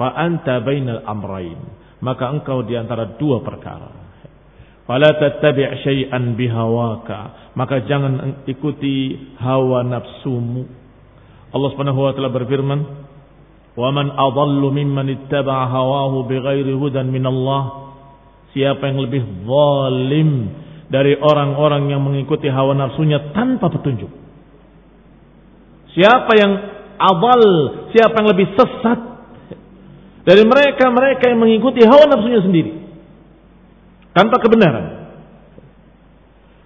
Fa bainal amrain. Maka engkau di antara dua perkara. Fala tattabi' syai'an bihawaka. Maka jangan ikuti hawa nafsumu. Allah Subhanahu wa taala berfirman, "Wa man adallu mimman ittaba'a hawahu bighairi hudan min Allah." Siapa yang lebih zalim dari orang-orang yang mengikuti hawa nafsunya tanpa petunjuk? Siapa yang abal, siapa yang lebih sesat Dari mereka-mereka yang mengikuti hawa nafsunya sendiri. Tanpa kebenaran.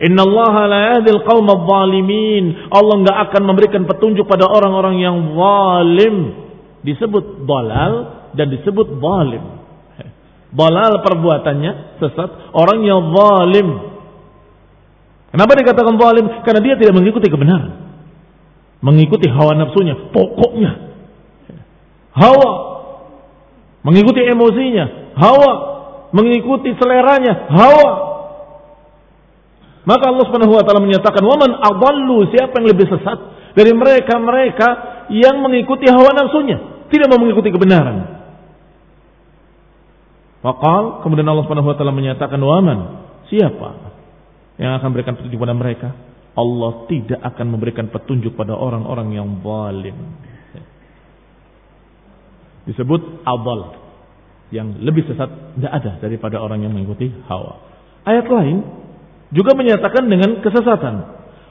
Inna Allah la yahdil qawm zalimin. Allah enggak akan memberikan petunjuk pada orang-orang yang zalim. Disebut dalal dan disebut zalim. Dalal perbuatannya sesat, orang yang zalim. Kenapa dikatakan zalim? Karena dia tidak mengikuti kebenaran. Mengikuti hawa nafsunya, pokoknya. Hawa. Mengikuti emosinya, hawa. Mengikuti seleranya, hawa maka Allah Subhanahu wa taala menyatakan, "Waman adallu?" Siapa yang lebih sesat dari mereka-mereka yang mengikuti hawa nafsunya, tidak mau mengikuti kebenaran. Faqal, kemudian Allah Subhanahu wa taala menyatakan, "Waman?" Siapa yang akan memberikan petunjuk pada mereka? Allah tidak akan memberikan petunjuk pada orang-orang yang zalim. Disebut adal yang lebih sesat tidak ada daripada orang yang mengikuti hawa. Ayat lain juga menyatakan dengan kesesatan.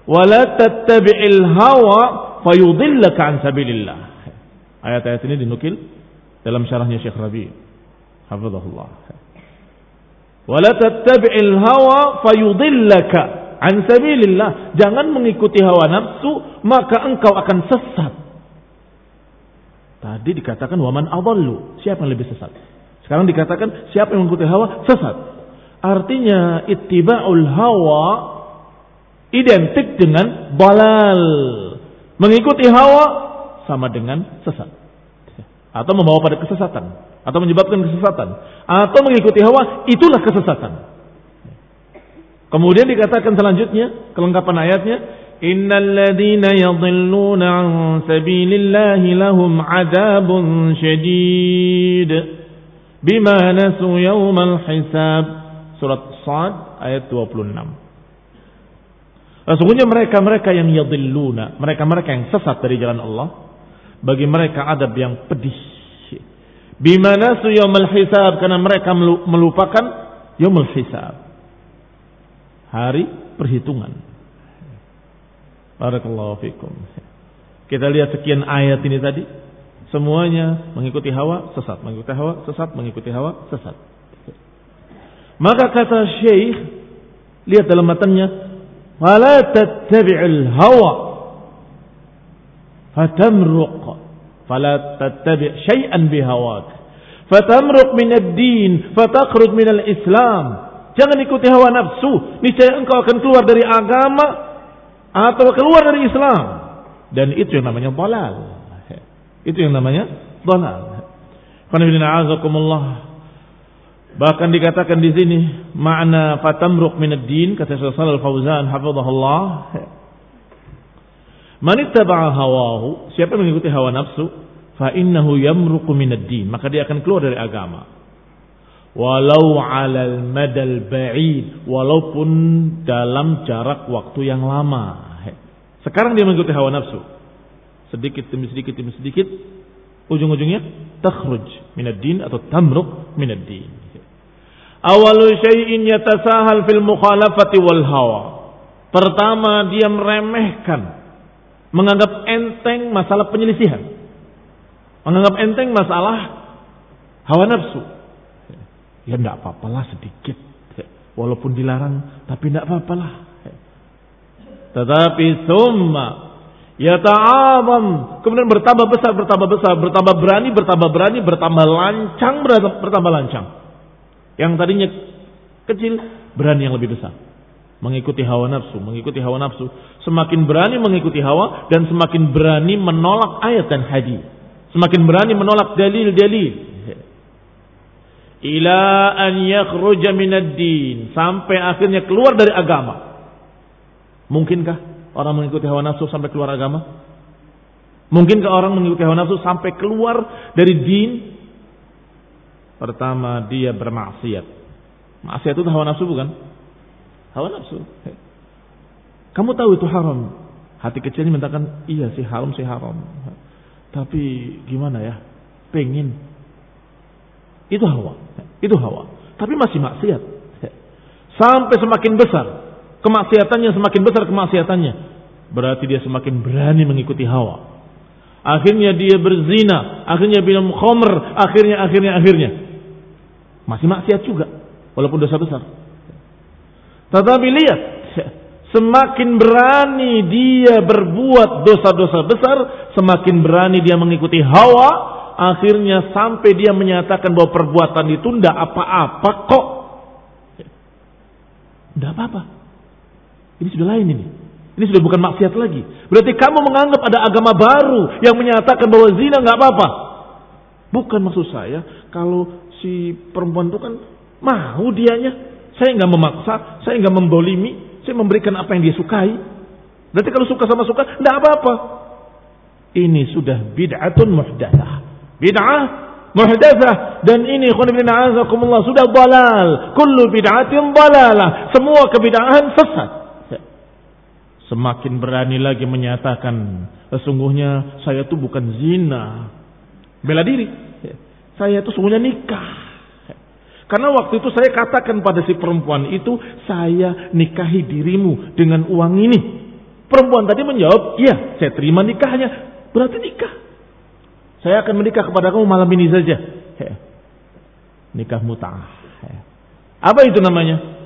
Wala tattabi'il hawa fayudillaka an sabilillah. Ayat-ayat ini dinukil dalam syarahnya Syekh Rabi. Hafizahullah. Wala tattabi'il hawa fayudillaka an sabilillah. Jangan mengikuti hawa nafsu maka engkau akan sesat. Tadi dikatakan waman adallu. Siapa yang lebih sesat? Sekarang dikatakan siapa yang mengikuti hawa sesat. Artinya ittiba'ul hawa identik dengan balal. Mengikuti hawa sama dengan sesat. Atau membawa pada kesesatan. Atau menyebabkan kesesatan. Atau mengikuti hawa itulah kesesatan. Kemudian dikatakan selanjutnya, kelengkapan ayatnya, Innal an adabun syadid bima nasu yawmal hisab surat Sad ayat 26. Sesungguhnya mereka-mereka yang yadilluna, mereka-mereka yang sesat dari jalan Allah, bagi mereka adab yang pedih. Bimana yaumul hisab karena mereka melupakan yaumul hisab. Hari perhitungan. Barakallahu fikum. Kita lihat sekian ayat ini tadi, semuanya mengikuti hawa sesat, mengikuti hawa sesat, mengikuti hawa sesat. Maka kata Syekh, lihat dalam matanya, "Wala tattabi'il hawa fatamruq." Fala tattabi' syai'an bihawak. Fatamruq min ad-din, fatakhruj min al-Islam. Jangan ikuti hawa nafsu, niscaya engkau akan keluar dari agama atau keluar dari Islam. Dan itu yang namanya dalal. Itu yang namanya dalal. Qanibina azakumullah. Bahkan dikatakan di sini makna fatamruq min ad-din kata Syekh Shalal Fauzan hafizahullah. Man ittaba'a hawahu, siapa yang mengikuti hawa nafsu, fa innahu yamruqu min ad-din, maka dia akan keluar dari agama. Walau 'alal madal ba'id, walaupun dalam jarak waktu yang lama. Sekarang dia mengikuti hawa nafsu. Sedikit demi sedikit demi sedikit ujung-ujungnya takhruj min ad-din atau tamruq min ad-din. Awalu syai'in yatasahal fil mukhalafati wal hawa. Pertama dia meremehkan. Menganggap enteng masalah penyelisihan. Menganggap enteng masalah hawa nafsu. Ya enggak apa-apalah sedikit. Walaupun dilarang tapi enggak apa-apalah. Tetapi summa yata'azam kemudian bertambah besar bertambah besar bertambah berani bertambah berani bertambah lancang bertambah lancang yang tadinya kecil berani yang lebih besar. Mengikuti hawa nafsu, mengikuti hawa nafsu. Semakin berani mengikuti hawa dan semakin berani menolak ayat dan hadis. Semakin berani menolak dalil-dalil. Ila an yakhruja minad din. Sampai akhirnya keluar dari agama. Mungkinkah orang mengikuti hawa nafsu sampai keluar agama? Mungkinkah orang mengikuti hawa nafsu sampai keluar dari din Pertama dia bermaksiat. Maksiat itu hawa nafsu bukan? Hawa nafsu. Kamu tahu itu haram. Hati kecil ini mengatakan, iya sih haram sih haram. Tapi gimana ya? Pengen. Itu hawa. Itu hawa. Tapi masih maksiat. Sampai semakin besar. Kemaksiatannya semakin besar kemaksiatannya. Berarti dia semakin berani mengikuti hawa. Akhirnya dia berzina, akhirnya minum khamr, akhirnya akhirnya akhirnya masih maksiat juga walaupun dosa besar. Tetapi lihat, semakin berani dia berbuat dosa-dosa besar, semakin berani dia mengikuti hawa, akhirnya sampai dia menyatakan bahwa perbuatan itu tidak apa-apa kok. Tidak apa-apa. Ini sudah lain ini. Ini sudah bukan maksiat lagi. Berarti kamu menganggap ada agama baru yang menyatakan bahwa zina nggak apa-apa. Bukan maksud saya kalau si perempuan itu kan mau dianya. Saya nggak memaksa, saya nggak membolimi, saya memberikan apa yang dia sukai. Berarti kalau suka sama suka, nggak apa-apa. Ini sudah bid'atun muhdathah. Bid'ah muhdathah dan ini khonibina azakumullah sudah balal. Kullu bid'atin balalah. Semua kebid'ahan sesat. Semakin berani lagi menyatakan sesungguhnya saya itu bukan zina. Bela diri. Saya itu sungguhnya nikah. Karena waktu itu saya katakan pada si perempuan itu, saya nikahi dirimu dengan uang ini. Perempuan tadi menjawab, iya saya terima nikahnya. Berarti nikah. Saya akan menikah kepada kamu malam ini saja. Nikah muta'ah. Apa itu namanya?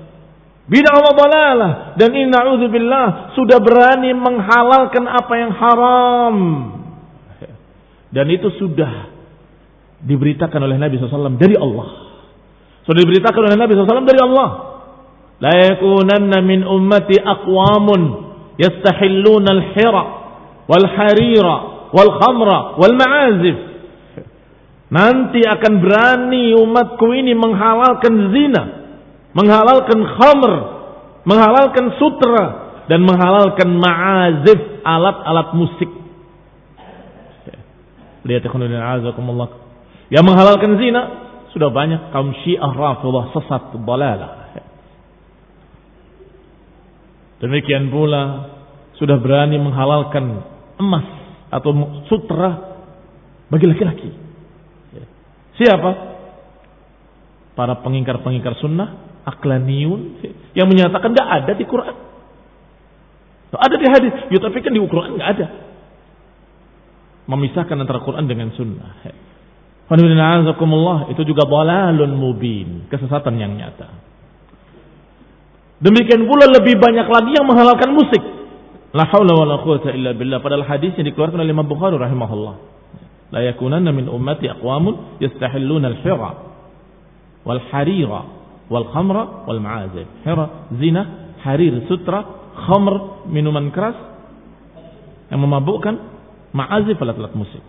Bid'ah wa dalalah dan ini naudzubillah sudah berani menghalalkan apa yang haram. Dan itu sudah diberitakan oleh Nabi SAW dari Allah. Sudah diberitakan oleh Nabi SAW dari Allah. La yakunanna min ummati aqwamun yastahilluna al-hira wal harira wal khamra wal ma'azif. Nanti akan berani umatku ini menghalalkan zina menghalalkan khamr, menghalalkan sutra dan menghalalkan ma'azif alat-alat musik. Lihat azakumullah. Yang menghalalkan zina sudah banyak kaum Syiah Rafidah sesat balalah. Demikian pula sudah berani menghalalkan emas atau sutra bagi laki-laki. Siapa? Para pengingkar-pengingkar sunnah aklaniun yang menyatakan tidak ada di Quran. Ada di hadis, ya tapi kan di Quran nggak ada. Memisahkan antara Quran dengan Sunnah. Itu juga balalun mubin, kesesatan yang nyata. Demikian pula lebih banyak lagi yang menghalalkan musik. La haula wala quwata illa billah. Padahal hadis yang dikeluarkan oleh Imam Bukhari rahimahullah. La yakunanna min ummati aqwamun yastahilluna al-hira wal harira wal khamra wal ma'azib. Hera, zina, harir, sutra, khamr, minuman keras yang memabukkan, ma'azif alat-alat musik.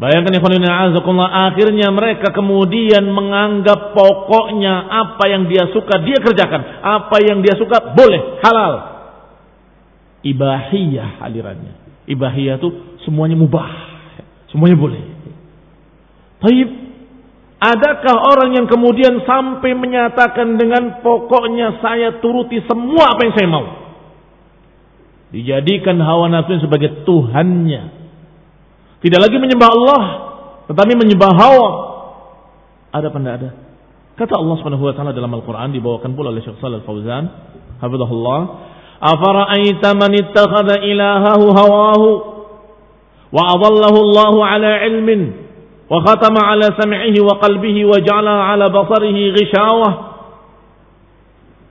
Bayangkan ya azakumullah akhirnya mereka kemudian menganggap pokoknya apa yang dia suka dia kerjakan, apa yang dia suka boleh halal. Ibahiyah alirannya. Ibahiyah itu semuanya mubah, semuanya boleh. Taib Adakah orang yang kemudian sampai menyatakan dengan pokoknya saya turuti semua apa yang saya mau? Dijadikan hawa nafsu sebagai Tuhannya. Tidak lagi menyembah Allah, tetapi menyembah hawa. Ada apa ada? Kata Allah Subhanahu wa taala dalam Al-Qur'an dibawakan pula oleh Syekh Shalal Fauzan, hafizahullah, "Afara'aita man ittakhadha ilahahu hawahu wa adallahu Allah 'ala 'ilmin wa khatama 'ala sam'ihi wa qalbihi wa ja'ala 'ala basarihi ghishawah."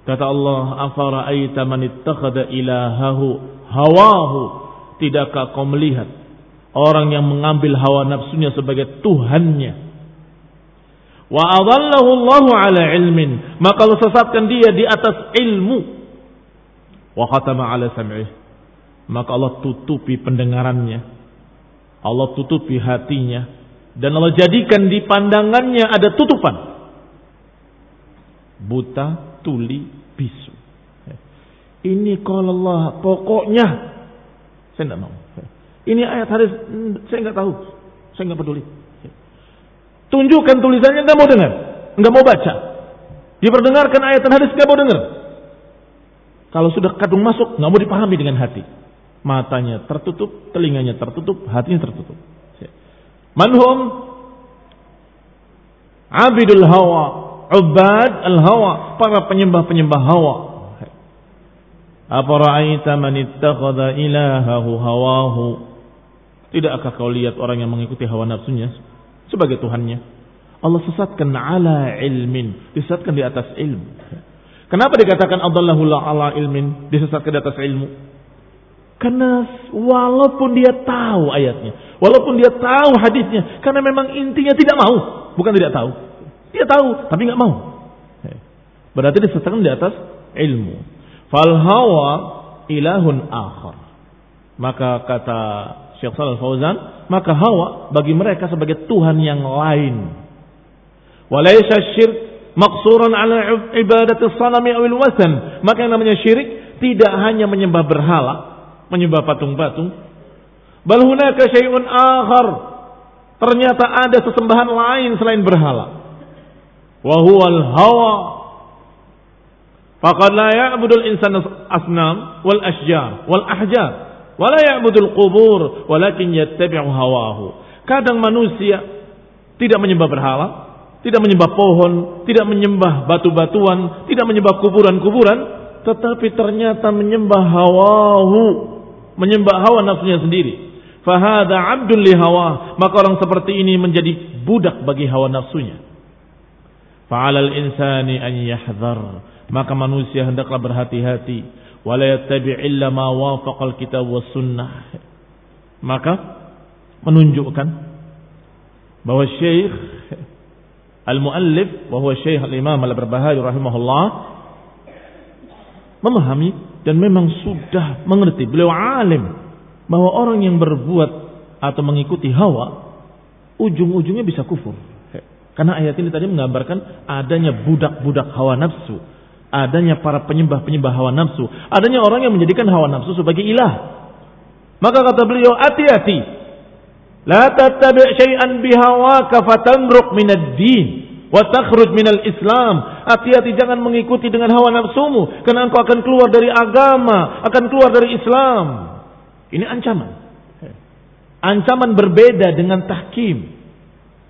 Kata Allah, "Afara'aita man ittakhadha ilahahu hawahu?" Tidakkah kau melihat orang yang mengambil hawa nafsunya sebagai tuhannya? Wa adallahu Allahu ala ilmin, maka Allah sesatkan dia di atas ilmu. Wa khatama ala sam'ih, maka Allah tutupi pendengarannya. Allah tutupi hatinya dan Allah jadikan di pandangannya ada tutupan. Buta, tuli, bisu. Ini kalau Allah pokoknya saya tidak mau. Ini ayat hadis saya nggak tahu, saya nggak peduli. Tunjukkan tulisannya nggak mau dengar, nggak mau baca. Diperdengarkan ayat dan hadis nggak mau dengar. Kalau sudah kadung masuk nggak mau dipahami dengan hati. Matanya tertutup, telinganya tertutup, hatinya tertutup. Manhum abidul hawa, ubad al hawa, para penyembah-penyembah hawa. Apa ra'aita man ittakhadha ilahahu hawahu? Tidakkah kau lihat orang yang mengikuti hawa nafsunya sebagai Tuhannya? Allah sesatkan ala ilmin, disesatkan di atas ilmu. Kenapa dikatakan Allahu ala ilmin, disesatkan di atas ilmu? Karena walaupun dia tahu ayatnya, walaupun dia tahu hadisnya, karena memang intinya tidak mau, bukan tidak tahu. Dia tahu tapi nggak mau. Berarti disesatkan di atas ilmu. Fal hawa ilahun akhar. Maka kata Syekh Shalal Fauzan, maka hawa bagi mereka sebagai Tuhan yang lain. Walaysa syirk maksuran ala ibadati sanami awil wasan. Maka yang namanya syirik tidak hanya menyembah berhala, menyembah patung-patung. Bal hunaka syai'un akhar. Ternyata ada sesembahan lain selain berhala. Wa huwal hawa. Faqad la ya'budul insan asnam wal asjar wal ahjar wala ya'budul qubur walakin yattabi'u hawahu. Kadang manusia tidak menyembah berhala, tidak menyembah pohon, tidak menyembah batu-batuan, tidak menyembah kuburan-kuburan, tetapi ternyata menyembah hawahu, menyembah hawa nafsunya sendiri. Fahada abdul li hawa, maka orang seperti ini menjadi budak bagi hawa nafsunya. Fa'alal insani an yahdhar, maka manusia hendaklah berhati-hati wala yattabi' illa ma wafaqal kitab was sunnah. Maka menunjukkan bahwa Syekh Al-Muallif bahwa Syekh Al-Imam Al-Barbahari rahimahullah memahami dan memang sudah mengerti. Beliau alim bahwa orang yang berbuat atau mengikuti hawa ujung-ujungnya bisa kufur. Karena ayat ini tadi menggambarkan adanya budak-budak hawa nafsu adanya para penyembah-penyembah hawa nafsu, adanya orang yang menjadikan hawa nafsu sebagai ilah. Maka kata beliau, hati-hati. La tattabi' syai'an bihawaka fatamruq minad din wa takhruj minal Islam. Hati-hati jangan mengikuti dengan hawa nafsumu karena engkau akan keluar dari agama, akan keluar dari Islam. Ini ancaman. Ancaman berbeda dengan tahkim.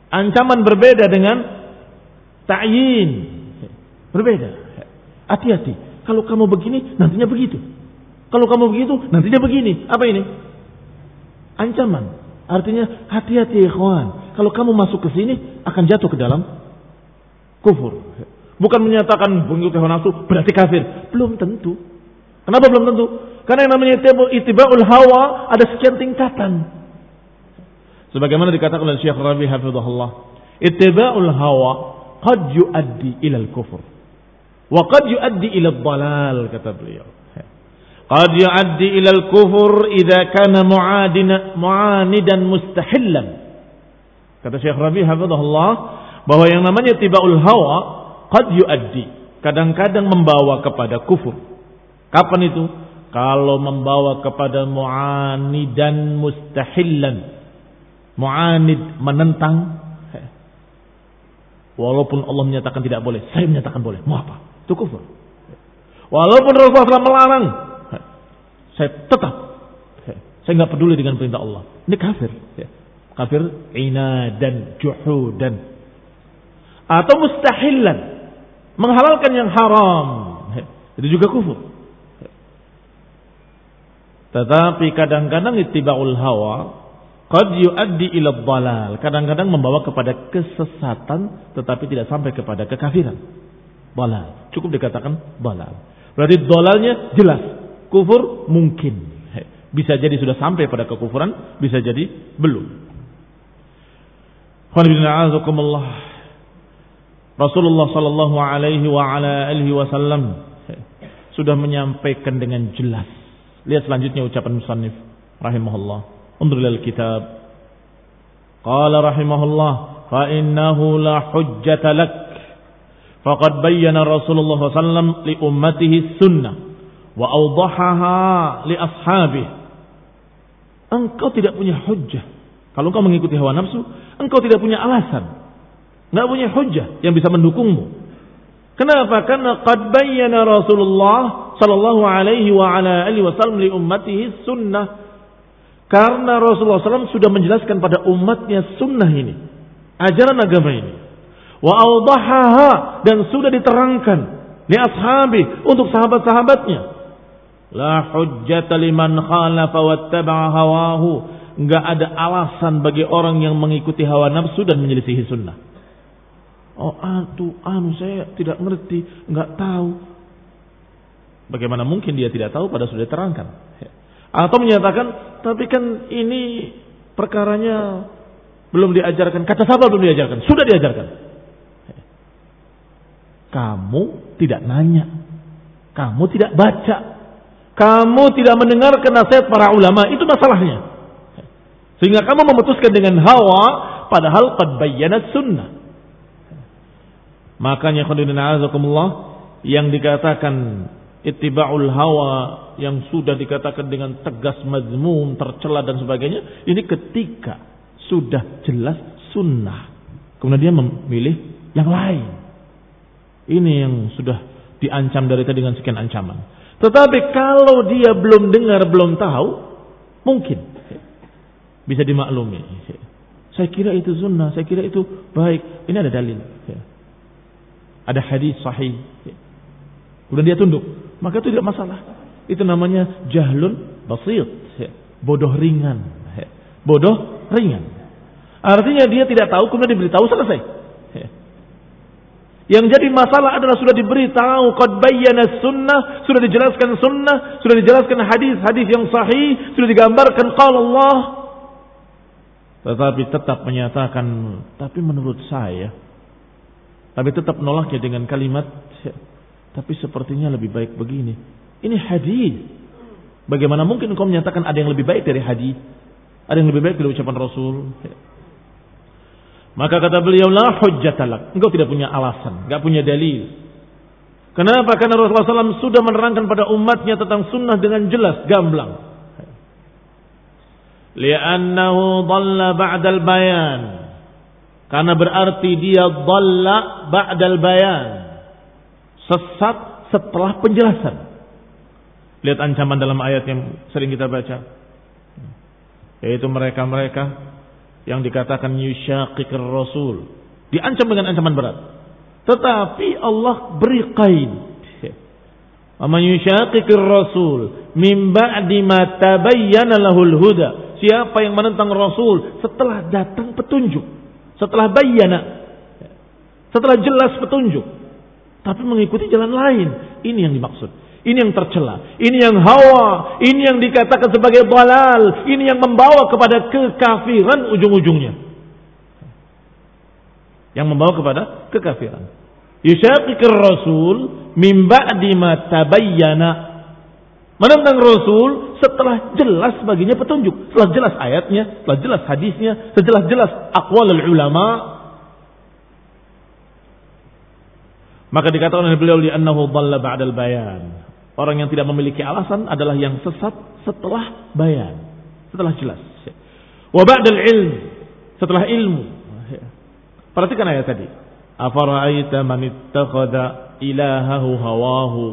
Ancaman berbeda dengan ta'yin. Berbeda. Hati-hati. Kalau kamu begini, nantinya begitu. Kalau kamu begitu, nantinya begini. Apa ini? Ancaman. Artinya hati-hati ikhwan. Kalau kamu masuk ke sini, akan jatuh ke dalam kufur. Bukan menyatakan mengikuti hawa nafsu berarti kafir. Belum tentu. Kenapa belum tentu? Karena yang namanya itiba'ul hawa ada sekian tingkatan. Sebagaimana dikatakan oleh Syekh Rabi Hafizahullah. Itiba'ul hawa qad yuaddi ilal kufur. Wa qad yuaddi ila dhalal kata beliau. Qad yuaddi ila al-kufur idza kana mu'adina mu'anidan mustahillan. Kata Syekh Rabi hafizahullah bahwa yang namanya tibaul hawa qad yuaddi kadang-kadang membawa kepada kufur. Kapan itu? Kalau membawa kepada mu'anidan mustahillan. Mu'anid menentang Walaupun Allah menyatakan tidak boleh, saya menyatakan boleh. Mau apa? Itu kufur. Walaupun Rasulullah SAW melarang, saya tetap, saya nggak peduli dengan perintah Allah. Ini kafir. Kafir ina dan juhu dan atau mustahilan menghalalkan yang haram itu juga kufur. Tetapi kadang-kadang ittibaul hawa qad yuaddi ila kadang-kadang membawa kepada kesesatan tetapi tidak sampai kepada kekafiran. Balal. Cukup dikatakan balal. Berarti dolalnya jelas. Kufur mungkin. Bisa jadi sudah sampai pada kekufuran, bisa jadi belum. Rasulullah sallallahu alaihi wa ala alihi wasallam sudah menyampaikan dengan jelas. Lihat selanjutnya ucapan musannif rahimahullah. Undur kitab. Qala rahimahullah fa innahu la hujjata lak Faqad bayyana Rasulullah SAW li ummatihi sunnah wa awdahaha li ashabih. Engkau tidak punya hujjah. Kalau engkau mengikuti hawa nafsu, engkau tidak punya alasan. Enggak punya hujjah yang bisa mendukungmu. Kenapa? Karena qad bayyana Rasulullah sallallahu alaihi wa ala alihi wasallam li ummatihi sunnah. Karena Rasulullah SAW sudah menjelaskan pada umatnya sunnah ini. Ajaran agama ini wa awdahaha dan sudah diterangkan li ashabi untuk sahabat-sahabatnya la hujjata liman khalafa wattaba'a hawahu nggak ada alasan bagi orang yang mengikuti hawa nafsu dan menyelisihi sunnah. Oh, anu, anu saya tidak ngerti, nggak tahu. Bagaimana mungkin dia tidak tahu pada sudah terangkan? Atau menyatakan, tapi kan ini perkaranya belum diajarkan. Kata siapa belum diajarkan? Sudah diajarkan. Kamu tidak nanya. Kamu tidak baca. Kamu tidak mendengarkan nasihat para ulama. Itu masalahnya. Sehingga kamu memutuskan dengan hawa padahal qad sunnah. Makanya yang dikatakan ittiba'ul hawa yang sudah dikatakan dengan tegas mazmum, tercela dan sebagainya, ini ketika sudah jelas sunnah. Kemudian dia memilih yang lain. Ini yang sudah diancam dari tadi dengan sekian ancaman. Tetapi kalau dia belum dengar, belum tahu, mungkin bisa dimaklumi. Saya kira itu sunnah, saya kira itu baik. Ini ada dalil. Ada hadis sahih. Kemudian dia tunduk. Maka itu tidak masalah. Itu namanya jahlun basit. Bodoh ringan. Bodoh ringan. Artinya dia tidak tahu, kemudian diberitahu, selesai. Yang jadi masalah adalah sudah diberitahu qad bayyana sunnah, sudah dijelaskan sunnah, sudah dijelaskan hadis-hadis yang sahih, sudah digambarkan qala Allah, tetapi tetap menyatakan, tapi menurut saya, tapi tetap menolaknya dengan kalimat, tapi sepertinya lebih baik begini. Ini hadis. Bagaimana mungkin engkau menyatakan ada yang lebih baik dari hadis? Ada yang lebih baik dari ucapan Rasul? Maka kata beliau, la hujjatalak. Engkau tidak punya alasan, enggak punya dalil. Kenapa? Karena Rasulullah SAW sudah menerangkan pada umatnya tentang sunnah dengan jelas, gamblang li'annahu dhalla ba'dal bayan karena berarti dia dhalla ba'dal bayan sesat setelah penjelasan lihat ancaman dalam ayat yang sering kita baca yaitu mereka-mereka yang dikatakan yusyaqiqir rasul diancam dengan ancaman berat tetapi Allah beri qaid Aman yusyaqiqir rasul min ba'di ma tabayyana lahul huda siapa yang menentang Rasul setelah datang petunjuk, setelah bayana, setelah jelas petunjuk, tapi mengikuti jalan lain. Ini yang dimaksud. Ini yang tercela, ini yang hawa, ini yang dikatakan sebagai balal, ini yang membawa kepada kekafiran ujung-ujungnya. Yang membawa kepada kekafiran. Yusyaqiqir Rasul min ba'di ma tabayyana Menentang Rasul setelah jelas baginya petunjuk. Setelah jelas ayatnya, setelah jelas hadisnya, setelah jelas akwal ulama. Maka dikatakan oleh beliau li'annahu dhalla ba'dal bayan. Orang yang tidak memiliki alasan adalah yang sesat setelah bayan. Setelah jelas. Wa ba'dal ilm. Setelah ilmu. Perhatikan ayat tadi. Afara'aita man ittakhadha ilahahu hawahu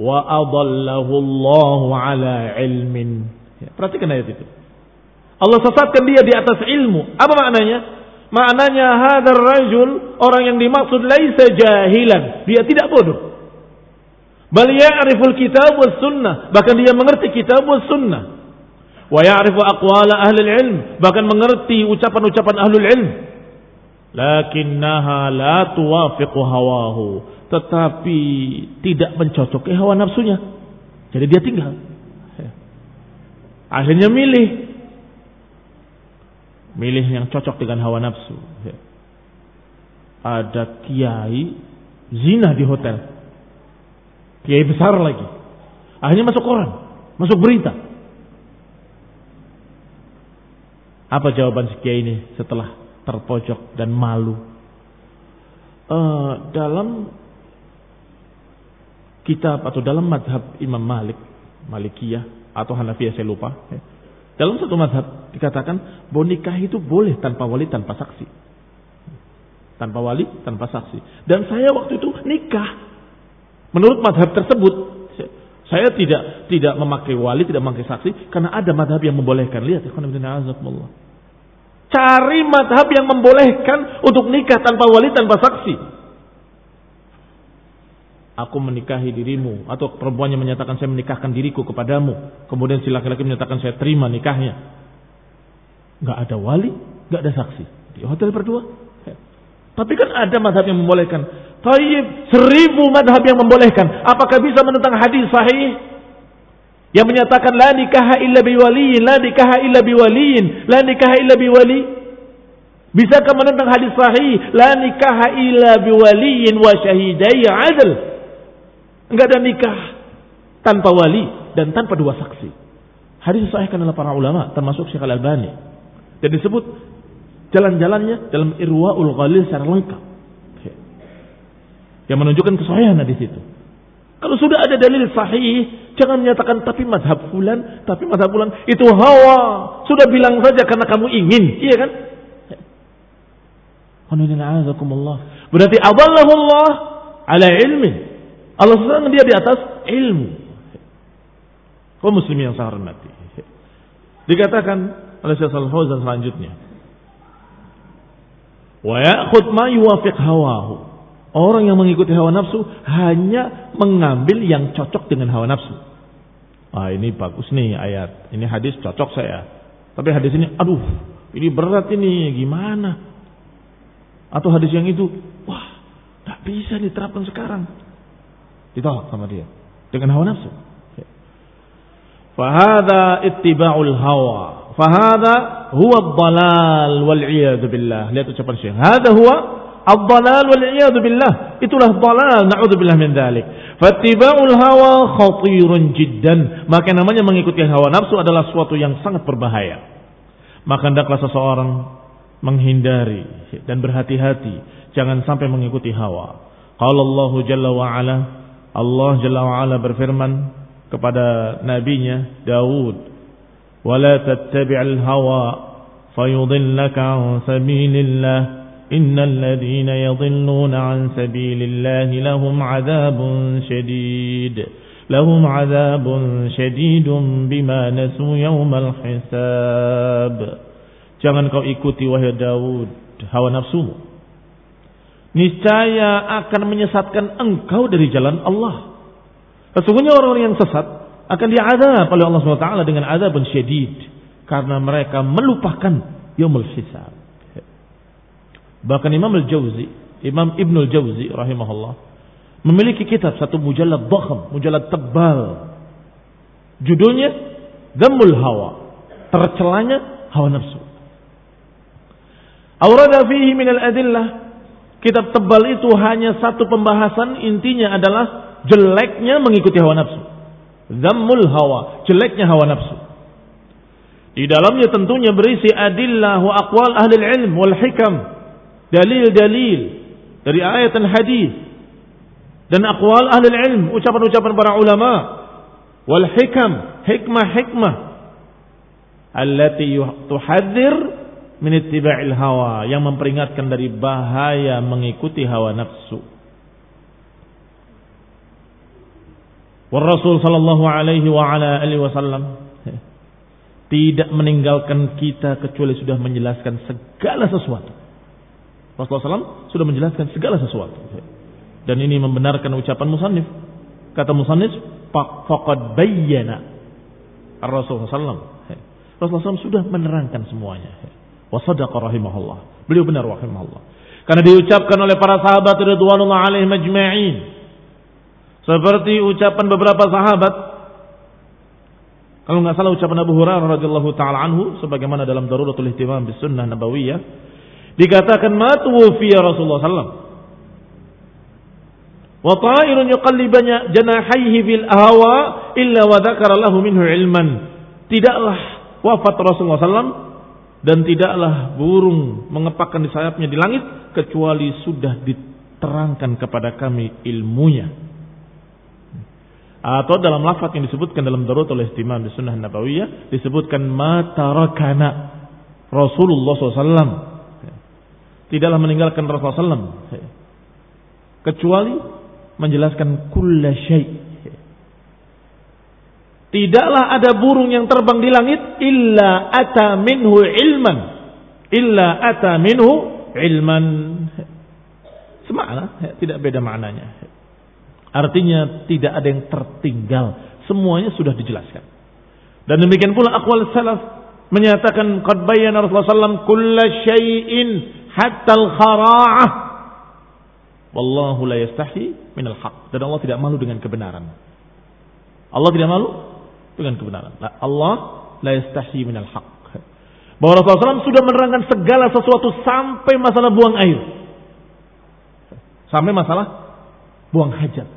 wa adallahu Allah ala ilmin. Perhatikan ayat itu. Allah sesatkan dia di atas ilmu. Apa maknanya? Maknanya hadar rajul orang yang dimaksud laisa jahilan. Dia tidak bodoh. Bal ya'riful kitab was sunnah. Bahkan dia mengerti kitab was sunnah. Wa ya'rifu aqwala ahli ilm. Bahkan mengerti ucapan-ucapan ahlul ilm. Lakinnaha la tuwafiqu hawahu tetapi tidak mencocoki hawa nafsunya. Jadi dia tinggal. Akhirnya milih. Milih yang cocok dengan hawa nafsu. Ada kiai zina di hotel. Kiai besar lagi. Akhirnya masuk koran, masuk berita. Apa jawaban si kiai ini setelah terpojok dan malu? Uh, dalam kitab atau dalam madhab Imam Malik, Malikiyah atau Hanafiyah saya lupa. Ya. Dalam satu madhab dikatakan bahwa nikah itu boleh tanpa wali tanpa saksi. Tanpa wali tanpa saksi. Dan saya waktu itu nikah. Menurut madhab tersebut saya tidak tidak memakai wali, tidak memakai saksi karena ada madhab yang membolehkan. Lihat, Cari madhab yang membolehkan untuk nikah tanpa wali, tanpa saksi aku menikahi dirimu atau perempuannya menyatakan saya menikahkan diriku kepadamu kemudian si laki-laki menyatakan saya terima nikahnya Nggak ada wali, nggak ada saksi. Di hotel berdua. Tapi kan ada madhab yang membolehkan. Taib, seribu madhab yang membolehkan. Apakah bisa menentang hadis sahih? Yang menyatakan la nikaha illa biwaliyin, la nikaha illa biwaliyin, la nikaha illa biwali. Bisakah menentang hadis sahih? La nikaha illa biwaliyin wa syahidai adl. Enggak ada nikah tanpa wali dan tanpa dua saksi. Hadis disahihkan oleh para ulama termasuk Syekh Al-Albani. Dan disebut jalan-jalannya dalam Irwaul Ghalil secara lengkap. Yang menunjukkan kesahihan hadis itu. Kalau sudah ada dalil sahih, jangan menyatakan tapi madhab fulan, tapi madhab fulan itu hawa. Sudah bilang saja karena kamu ingin, iya kan? Berarti Allah ala ilmi. Allah sedang dia di atas ilmu. Kau muslim yang saya hormati. Dikatakan oleh Syekh Al-Fauzan selanjutnya. Wa ya'khud ma yuwafiq hawahu. Orang yang mengikuti hawa nafsu hanya mengambil yang cocok dengan hawa nafsu. Ah ini bagus nih ayat. Ini hadis cocok saya. Tapi hadis ini, aduh, ini berat ini, gimana? Atau hadis yang itu, wah, tak bisa diterapkan sekarang. Ditolak sama dia dengan hawa nafsu. Fahada ittiba'ul hawa. Fahada huwa dalal wal billah. Lihat ucapan Syekh. Hada huwa Ad-dalal wal billah. Itulah dalal, na'udzubillah min dzalik. Fattiba'ul hawa khatirun jiddan. Maka namanya mengikuti hawa nafsu adalah suatu yang sangat berbahaya. Maka hendaklah seseorang menghindari dan berhati-hati jangan sampai mengikuti hawa. Qala Allah Jalla wa ala Allah Jalla wa ala berfirman kepada nabinya Daud, "Wa la tattabi'al hawa fayudillaka 'an sabilillah." إن الذين يضلون عن سبيل الله لهم عذاب شديد لهم عذاب شديد بما نسوا يوم الحساب Jangan kau ikuti wahai Daud hawa nafsumu. Niscaya akan menyesatkan engkau dari jalan Allah. Sesungguhnya orang-orang yang sesat akan diadab oleh Allah SWT dengan adab syedid. Karena mereka melupakan yaumul hisab. Bahkan Imam Al-Jauzi, Imam Ibnul Jauzi rahimahullah memiliki kitab satu mujallad dhakham, mujallad tebal. Judulnya Dhammul Hawa. Tercelanya hawa nafsu. Aurada fihi min al-adillah. Kitab tebal itu hanya satu pembahasan intinya adalah jeleknya mengikuti hawa nafsu. Dhammul hawa, jeleknya hawa nafsu. Di dalamnya tentunya berisi adillah wa aqwal ahli ilm wal hikam dalil-dalil dari ayat dan hadis dan akwal ahli ilm, ucapan-ucapan para ulama wal hikam, hikmah-hikmah allati tuhadzir min ittiba'il hawa yang memperingatkan dari bahaya mengikuti hawa nafsu. Wa Rasul sallallahu alaihi wa ala alihi wasallam tidak meninggalkan kita kecuali sudah menjelaskan segala sesuatu Rasulullah SAW sudah menjelaskan segala sesuatu. Dan ini membenarkan ucapan musannif. Kata musannif, faqad bayyana Rasulullah SAW. Rasulullah SAW sudah menerangkan semuanya. Wasadaqa rahimahullah. Beliau benar rahimahullah. Karena diucapkan oleh para sahabat Ridwanullah alaihim majma'in. Seperti ucapan beberapa sahabat. Kalau nggak salah ucapan Abu Hurairah radhiyallahu taala anhu sebagaimana dalam Daruratul Ihtimam bis Sunnah Nabawiyah Dikatakan matu fi Rasulullah sallallahu Wa ta'irun yuqallibanya janahaihi bil ahwa illa wa dzakara minhu ilman. Tidaklah wafat Rasulullah sallallahu dan tidaklah burung mengepakkan di sayapnya di langit kecuali sudah diterangkan kepada kami ilmunya. Atau dalam lafaz yang disebutkan dalam oleh Ihtimam di Sunnah Nabawiyah disebutkan matarakana Rasulullah SAW tidaklah meninggalkan Rasulullah SAW kecuali menjelaskan kulla syai. Tidaklah ada burung yang terbang di langit illa ata minhu ilman. Illa ata minhu ilman. Semakna, tidak beda maknanya. Artinya tidak ada yang tertinggal. Semuanya sudah dijelaskan. Dan demikian pula akwal salaf menyatakan qad bayyana Rasulullah sallam kulla syai'in hatta al-khara'ah. Wallahu la yastahi min al-haq. Dan Allah tidak malu dengan kebenaran. Allah tidak malu dengan kebenaran. Allah la yastahi min al-haq. Bahwa Rasulullah SAW sudah menerangkan segala sesuatu sampai masalah buang air. Sampai masalah buang hajat.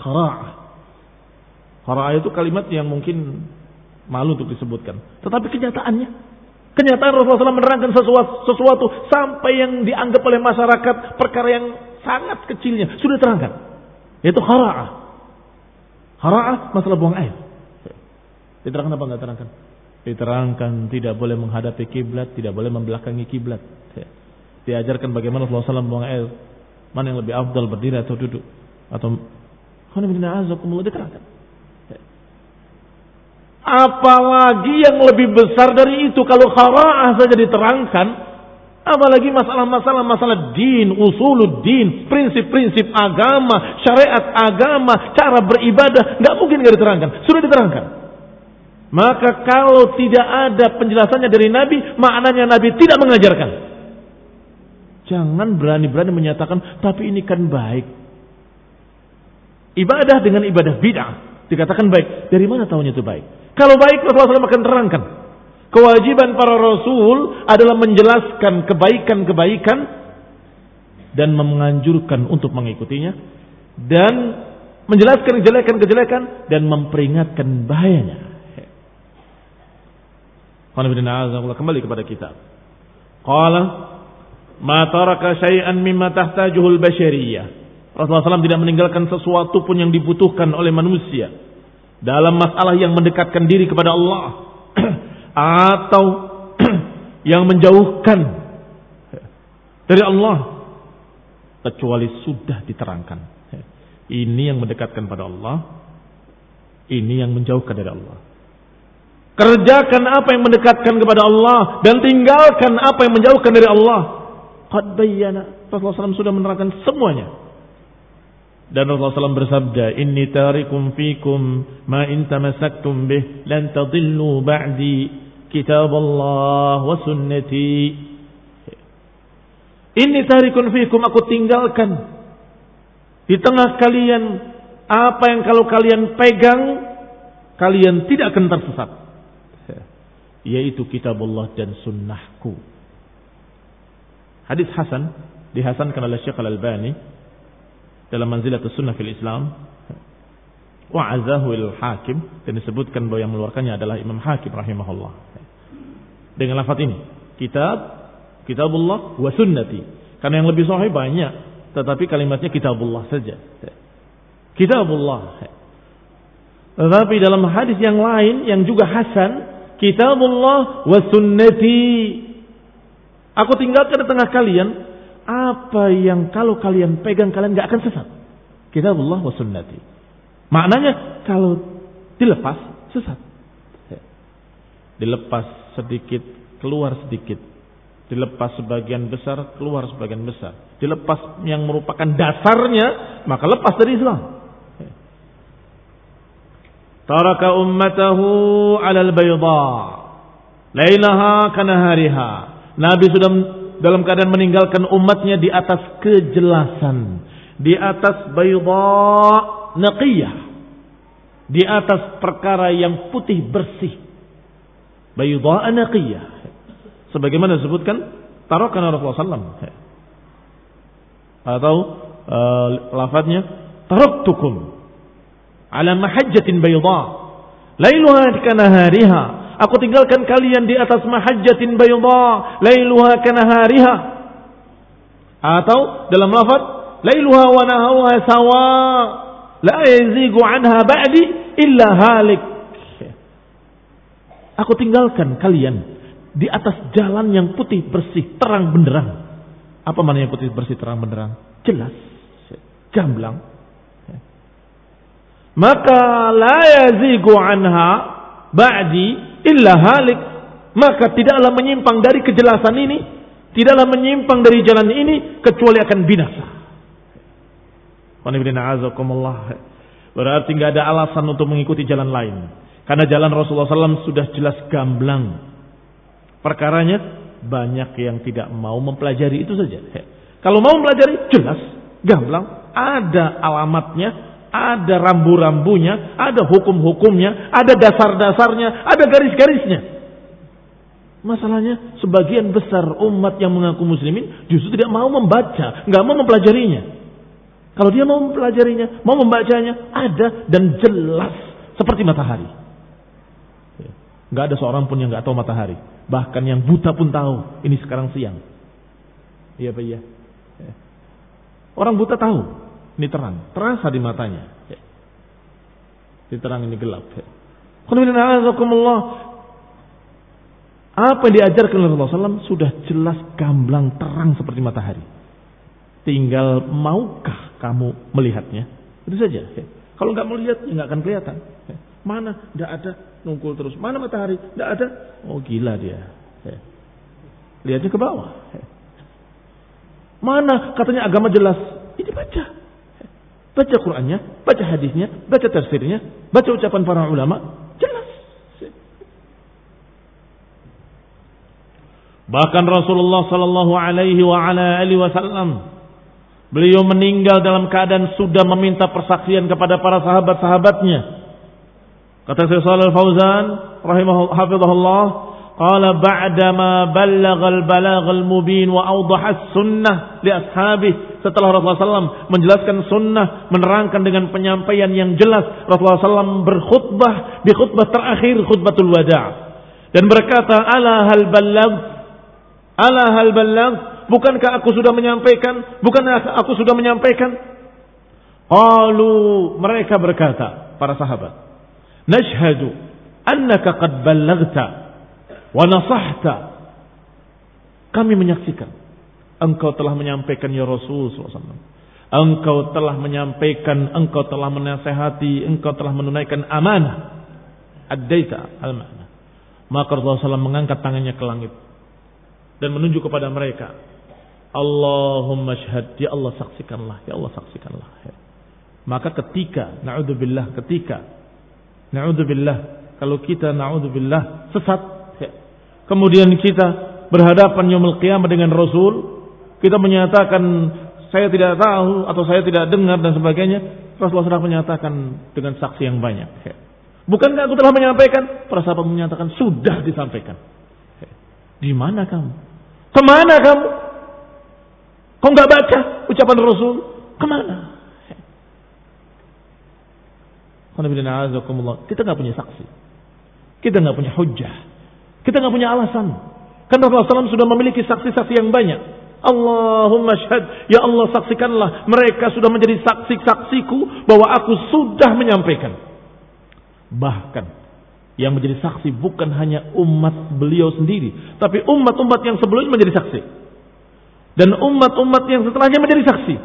Khara'ah. Khara'ah itu kalimat yang mungkin malu untuk disebutkan. Tetapi kenyataannya, kenyataan Rasulullah SAW menerangkan sesuatu, sesuatu sampai yang dianggap oleh masyarakat perkara yang sangat kecilnya sudah terangkan. Yaitu khara'ah. Khara'ah masalah buang air. Diterangkan apa enggak terangkan? Diterangkan tidak boleh menghadapi kiblat, tidak boleh membelakangi kiblat. Diajarkan bagaimana Rasulullah SAW buang air. Mana yang lebih afdal berdiri atau duduk atau diterangkan. Apalagi yang lebih besar dari itu kalau khara'ah saja diterangkan, apalagi masalah-masalah masalah din, usuluddin, prinsip-prinsip agama, syariat agama, cara beribadah, nggak mungkin nggak diterangkan. Sudah diterangkan. Maka kalau tidak ada penjelasannya dari Nabi, maknanya Nabi tidak mengajarkan. Jangan berani-berani menyatakan, tapi ini kan baik. Ibadah dengan ibadah bid'ah dikatakan baik. Dari mana tahunya itu baik? Kalau baik Rasulullah SAW akan terangkan. Kewajiban para Rasul adalah menjelaskan kebaikan-kebaikan dan menganjurkan untuk mengikutinya dan menjelaskan kejelekan-kejelekan dan memperingatkan bahayanya. Kembali kepada kita. Qala ma taraka syai'an mimma tahtajuhul basyariyah. Rasulullah SAW tidak meninggalkan sesuatu pun yang dibutuhkan oleh manusia dalam masalah yang mendekatkan diri kepada Allah atau yang menjauhkan dari Allah kecuali sudah diterangkan. Ini yang mendekatkan pada Allah, ini yang menjauhkan dari Allah. Kerjakan apa yang mendekatkan kepada Allah dan tinggalkan apa yang menjauhkan dari Allah. Qad bayyana. Rasulullah SAW sudah menerangkan semuanya. Dan Rasulullah SAW bersabda, Inni tarikum fikum ma in tamasaktum bih lan tadillu ba'di kitab Allah wa sunnati. Inni tarikum fikum aku tinggalkan di tengah kalian apa yang kalau kalian pegang kalian tidak akan tersesat. Yaitu kitab Allah dan sunnahku. Hadis Hasan dihasankan oleh Syekh Al-Albani dalam manzilat sunnah fil Islam wa'azahu il hakim dan disebutkan bahwa yang mengeluarkannya adalah Imam Hakim rahimahullah. Dengan lafaz ini kitab kitabullah wa sunnati. Karena yang lebih sahih banyak tetapi kalimatnya kitabullah saja. Kitabullah. Tetapi dalam hadis yang lain yang juga hasan kitabullah wa sunnati. Aku tinggalkan di tengah kalian apa yang kalau kalian pegang kalian nggak akan sesat. Allah wa sunnati. Maknanya kalau dilepas sesat. Dilepas sedikit, keluar sedikit. Dilepas sebagian besar, keluar sebagian besar. Dilepas yang merupakan dasarnya, maka lepas dari Islam. Taraka ummatahu alal bayda. Lailaha kanahariha. Nabi sudah dalam keadaan meninggalkan umatnya di atas kejelasan, di atas bayda naqiyah, di atas perkara yang putih bersih. Bayda naqiyah. Sebagaimana disebutkan tarokan Rasulullah SAW. Atau uh, lafadznya taraktukum ala mahajjatin bayda lailuha kanahariha Aku tinggalkan kalian di atas mahajjatin bayda lailuha kanahariha. Atau dalam lafaz lailuha wa naharuha sawa la yazigu anha ba'di illa halik. Aku tinggalkan kalian di atas jalan yang putih bersih terang benderang. Apa maknanya putih bersih terang benderang? Jelas, gamblang. Maka la yazigu anha ba'di illa halik. Maka tidaklah menyimpang dari kejelasan ini tidaklah menyimpang dari jalan ini kecuali akan binasa. Berarti nggak ada alasan untuk mengikuti jalan lain. Karena jalan Rasulullah SAW sudah jelas gamblang. Perkaranya banyak yang tidak mau mempelajari itu saja. Kalau mau mempelajari jelas, gamblang, ada alamatnya, ada rambu-rambunya, ada hukum-hukumnya, ada dasar-dasarnya, ada garis-garisnya. Masalahnya sebagian besar umat yang mengaku muslimin justru tidak mau membaca, nggak mau mempelajarinya. Kalau dia mau mempelajarinya, mau membacanya, ada dan jelas seperti matahari. Nggak ada seorang pun yang nggak tahu matahari. Bahkan yang buta pun tahu ini sekarang siang. Iya pak iya. Orang buta tahu ini terang, terasa di matanya. Ini terang ini gelap. Apa yang diajarkan oleh Rasulullah SAW sudah jelas gamblang terang seperti matahari. Tinggal maukah kamu melihatnya? Itu saja. Kalau nggak melihat, ya nggak akan kelihatan. Mana? Tidak ada. Nungkul terus. Mana matahari? Tidak ada. Oh gila dia. Lihatnya ke bawah. Mana katanya agama jelas? Ini baca. Baca Qurannya, baca hadisnya, baca tafsirnya, baca ucapan para ulama, Bahkan Rasulullah sallallahu alaihi wasallam beliau meninggal dalam keadaan sudah meminta persaksian kepada para sahabat-sahabatnya. Kata Syekh Shalal Fauzan rahimahullah qala ba'da ma ballagha al-balagh al-mubin wa awdaha as-sunnah li ashabihi setelah Rasulullah SAW menjelaskan sunnah, menerangkan dengan penyampaian yang jelas, Rasulullah SAW berkhutbah di khutbah terakhir khutbatul wada' dan berkata, "Ala hal balagh Ala hal balang, bukankah aku sudah menyampaikan? Bukankah aku sudah menyampaikan? Qalu mereka berkata, para sahabat, nashhadu annaka qad ballaghta wa nasahta. Kami menyaksikan engkau telah menyampaikan ya Rasul. Engkau telah menyampaikan, engkau telah menasehati, engkau telah menunaikan amanah. Ad-daita al-ma'na. Maka Rasulullah SAW mengangkat tangannya ke langit dan menunjuk kepada mereka. Allahumma syahad, ya Allah saksikanlah, ya Allah saksikanlah. Maka ketika, na'udzubillah, ketika, na'udzubillah, kalau kita na'udzubillah sesat, kemudian kita berhadapan yaumul qiyamah dengan Rasul, kita menyatakan saya tidak tahu atau saya tidak dengar dan sebagainya, Rasulullah SAW menyatakan dengan saksi yang banyak. Bukankah aku telah menyampaikan? Para sahabat menyatakan sudah disampaikan. Di mana kamu? Ke mana kamu? Kau nggak baca ucapan Rasul? Ke mana? Kita nggak punya saksi. Kita nggak punya hujah. Kita nggak punya alasan. Karena Rasulullah SAW sudah memiliki saksi-saksi yang banyak. Allahumma syahad. Ya Allah saksikanlah. Mereka sudah menjadi saksi-saksiku bahwa aku sudah menyampaikan. Bahkan yang menjadi saksi bukan hanya umat beliau sendiri, tapi umat-umat yang sebelumnya menjadi saksi. Dan umat-umat yang setelahnya menjadi saksi.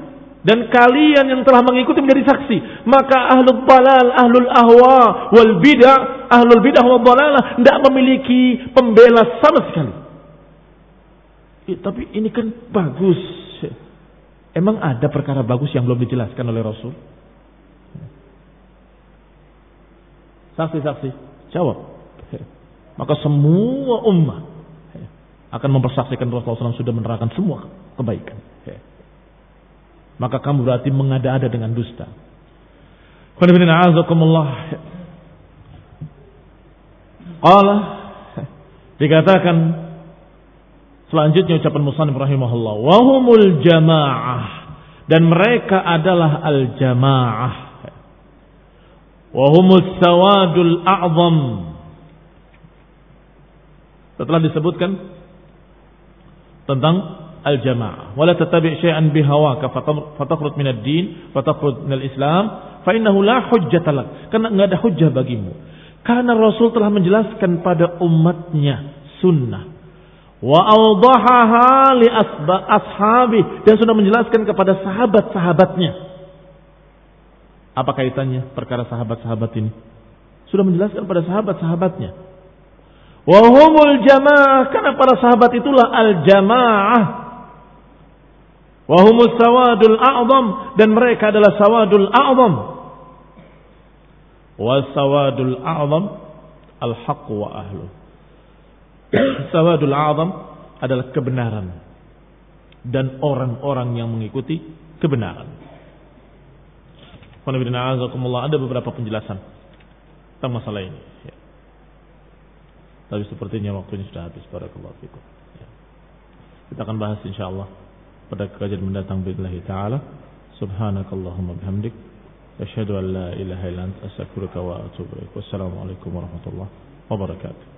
Dan kalian yang telah mengikuti menjadi saksi. Maka ahlul balal, ahlul ahwa, wal bidah, ahlul bidah wal balalah tidak memiliki pembela sama sekali. Ya, tapi ini kan bagus. Emang ada perkara bagus yang belum dijelaskan oleh Rasul? Saksi-saksi. Jawab. Maka semua ummah akan mempersaksikan Rasulullah SAW sudah menerangkan semua kebaikan. Maka kamu berarti mengada-ada dengan dusta. Allah dikatakan selanjutnya ucapan Musanif rahimahullah wahumul jamaah dan mereka adalah al jamaah Wahumus sawadul a'zam. Setelah disebutkan tentang al-jamaah. Wala tatabi' syai'an bihawaka fatakhruj min ad-din, fatakhruj min al-islam, fa innahu la hujjata lak. Karena enggak ada hujjah bagimu. Karena Rasul telah menjelaskan pada umatnya sunnah. Wa awdahaha li ashabi dan sudah menjelaskan kepada sahabat-sahabatnya apa kaitannya perkara sahabat-sahabat ini? Sudah menjelaskan pada sahabat-sahabatnya. Wahumul jamaah karena para sahabat itulah al jamaah. Wahumus sawadul a'zam dan mereka adalah sawadul a'zam. Was sawadul a'zam al haqq wa ahlu. Sawadul azam adalah kebenaran dan orang-orang yang mengikuti kebenaran. Ada beberapa penjelasan tentang masalah ini. Ya. Tapi sepertinya waktunya sudah habis. Barakallahu fikum. Ya. Kita akan bahas insyaAllah pada kajian mendatang billahi ta'ala. Subhanakallahumma bihamdik. Asyhadu an la ilaha illa anta astaghfiruka. Wassalamualaikum warahmatullahi wabarakatuh.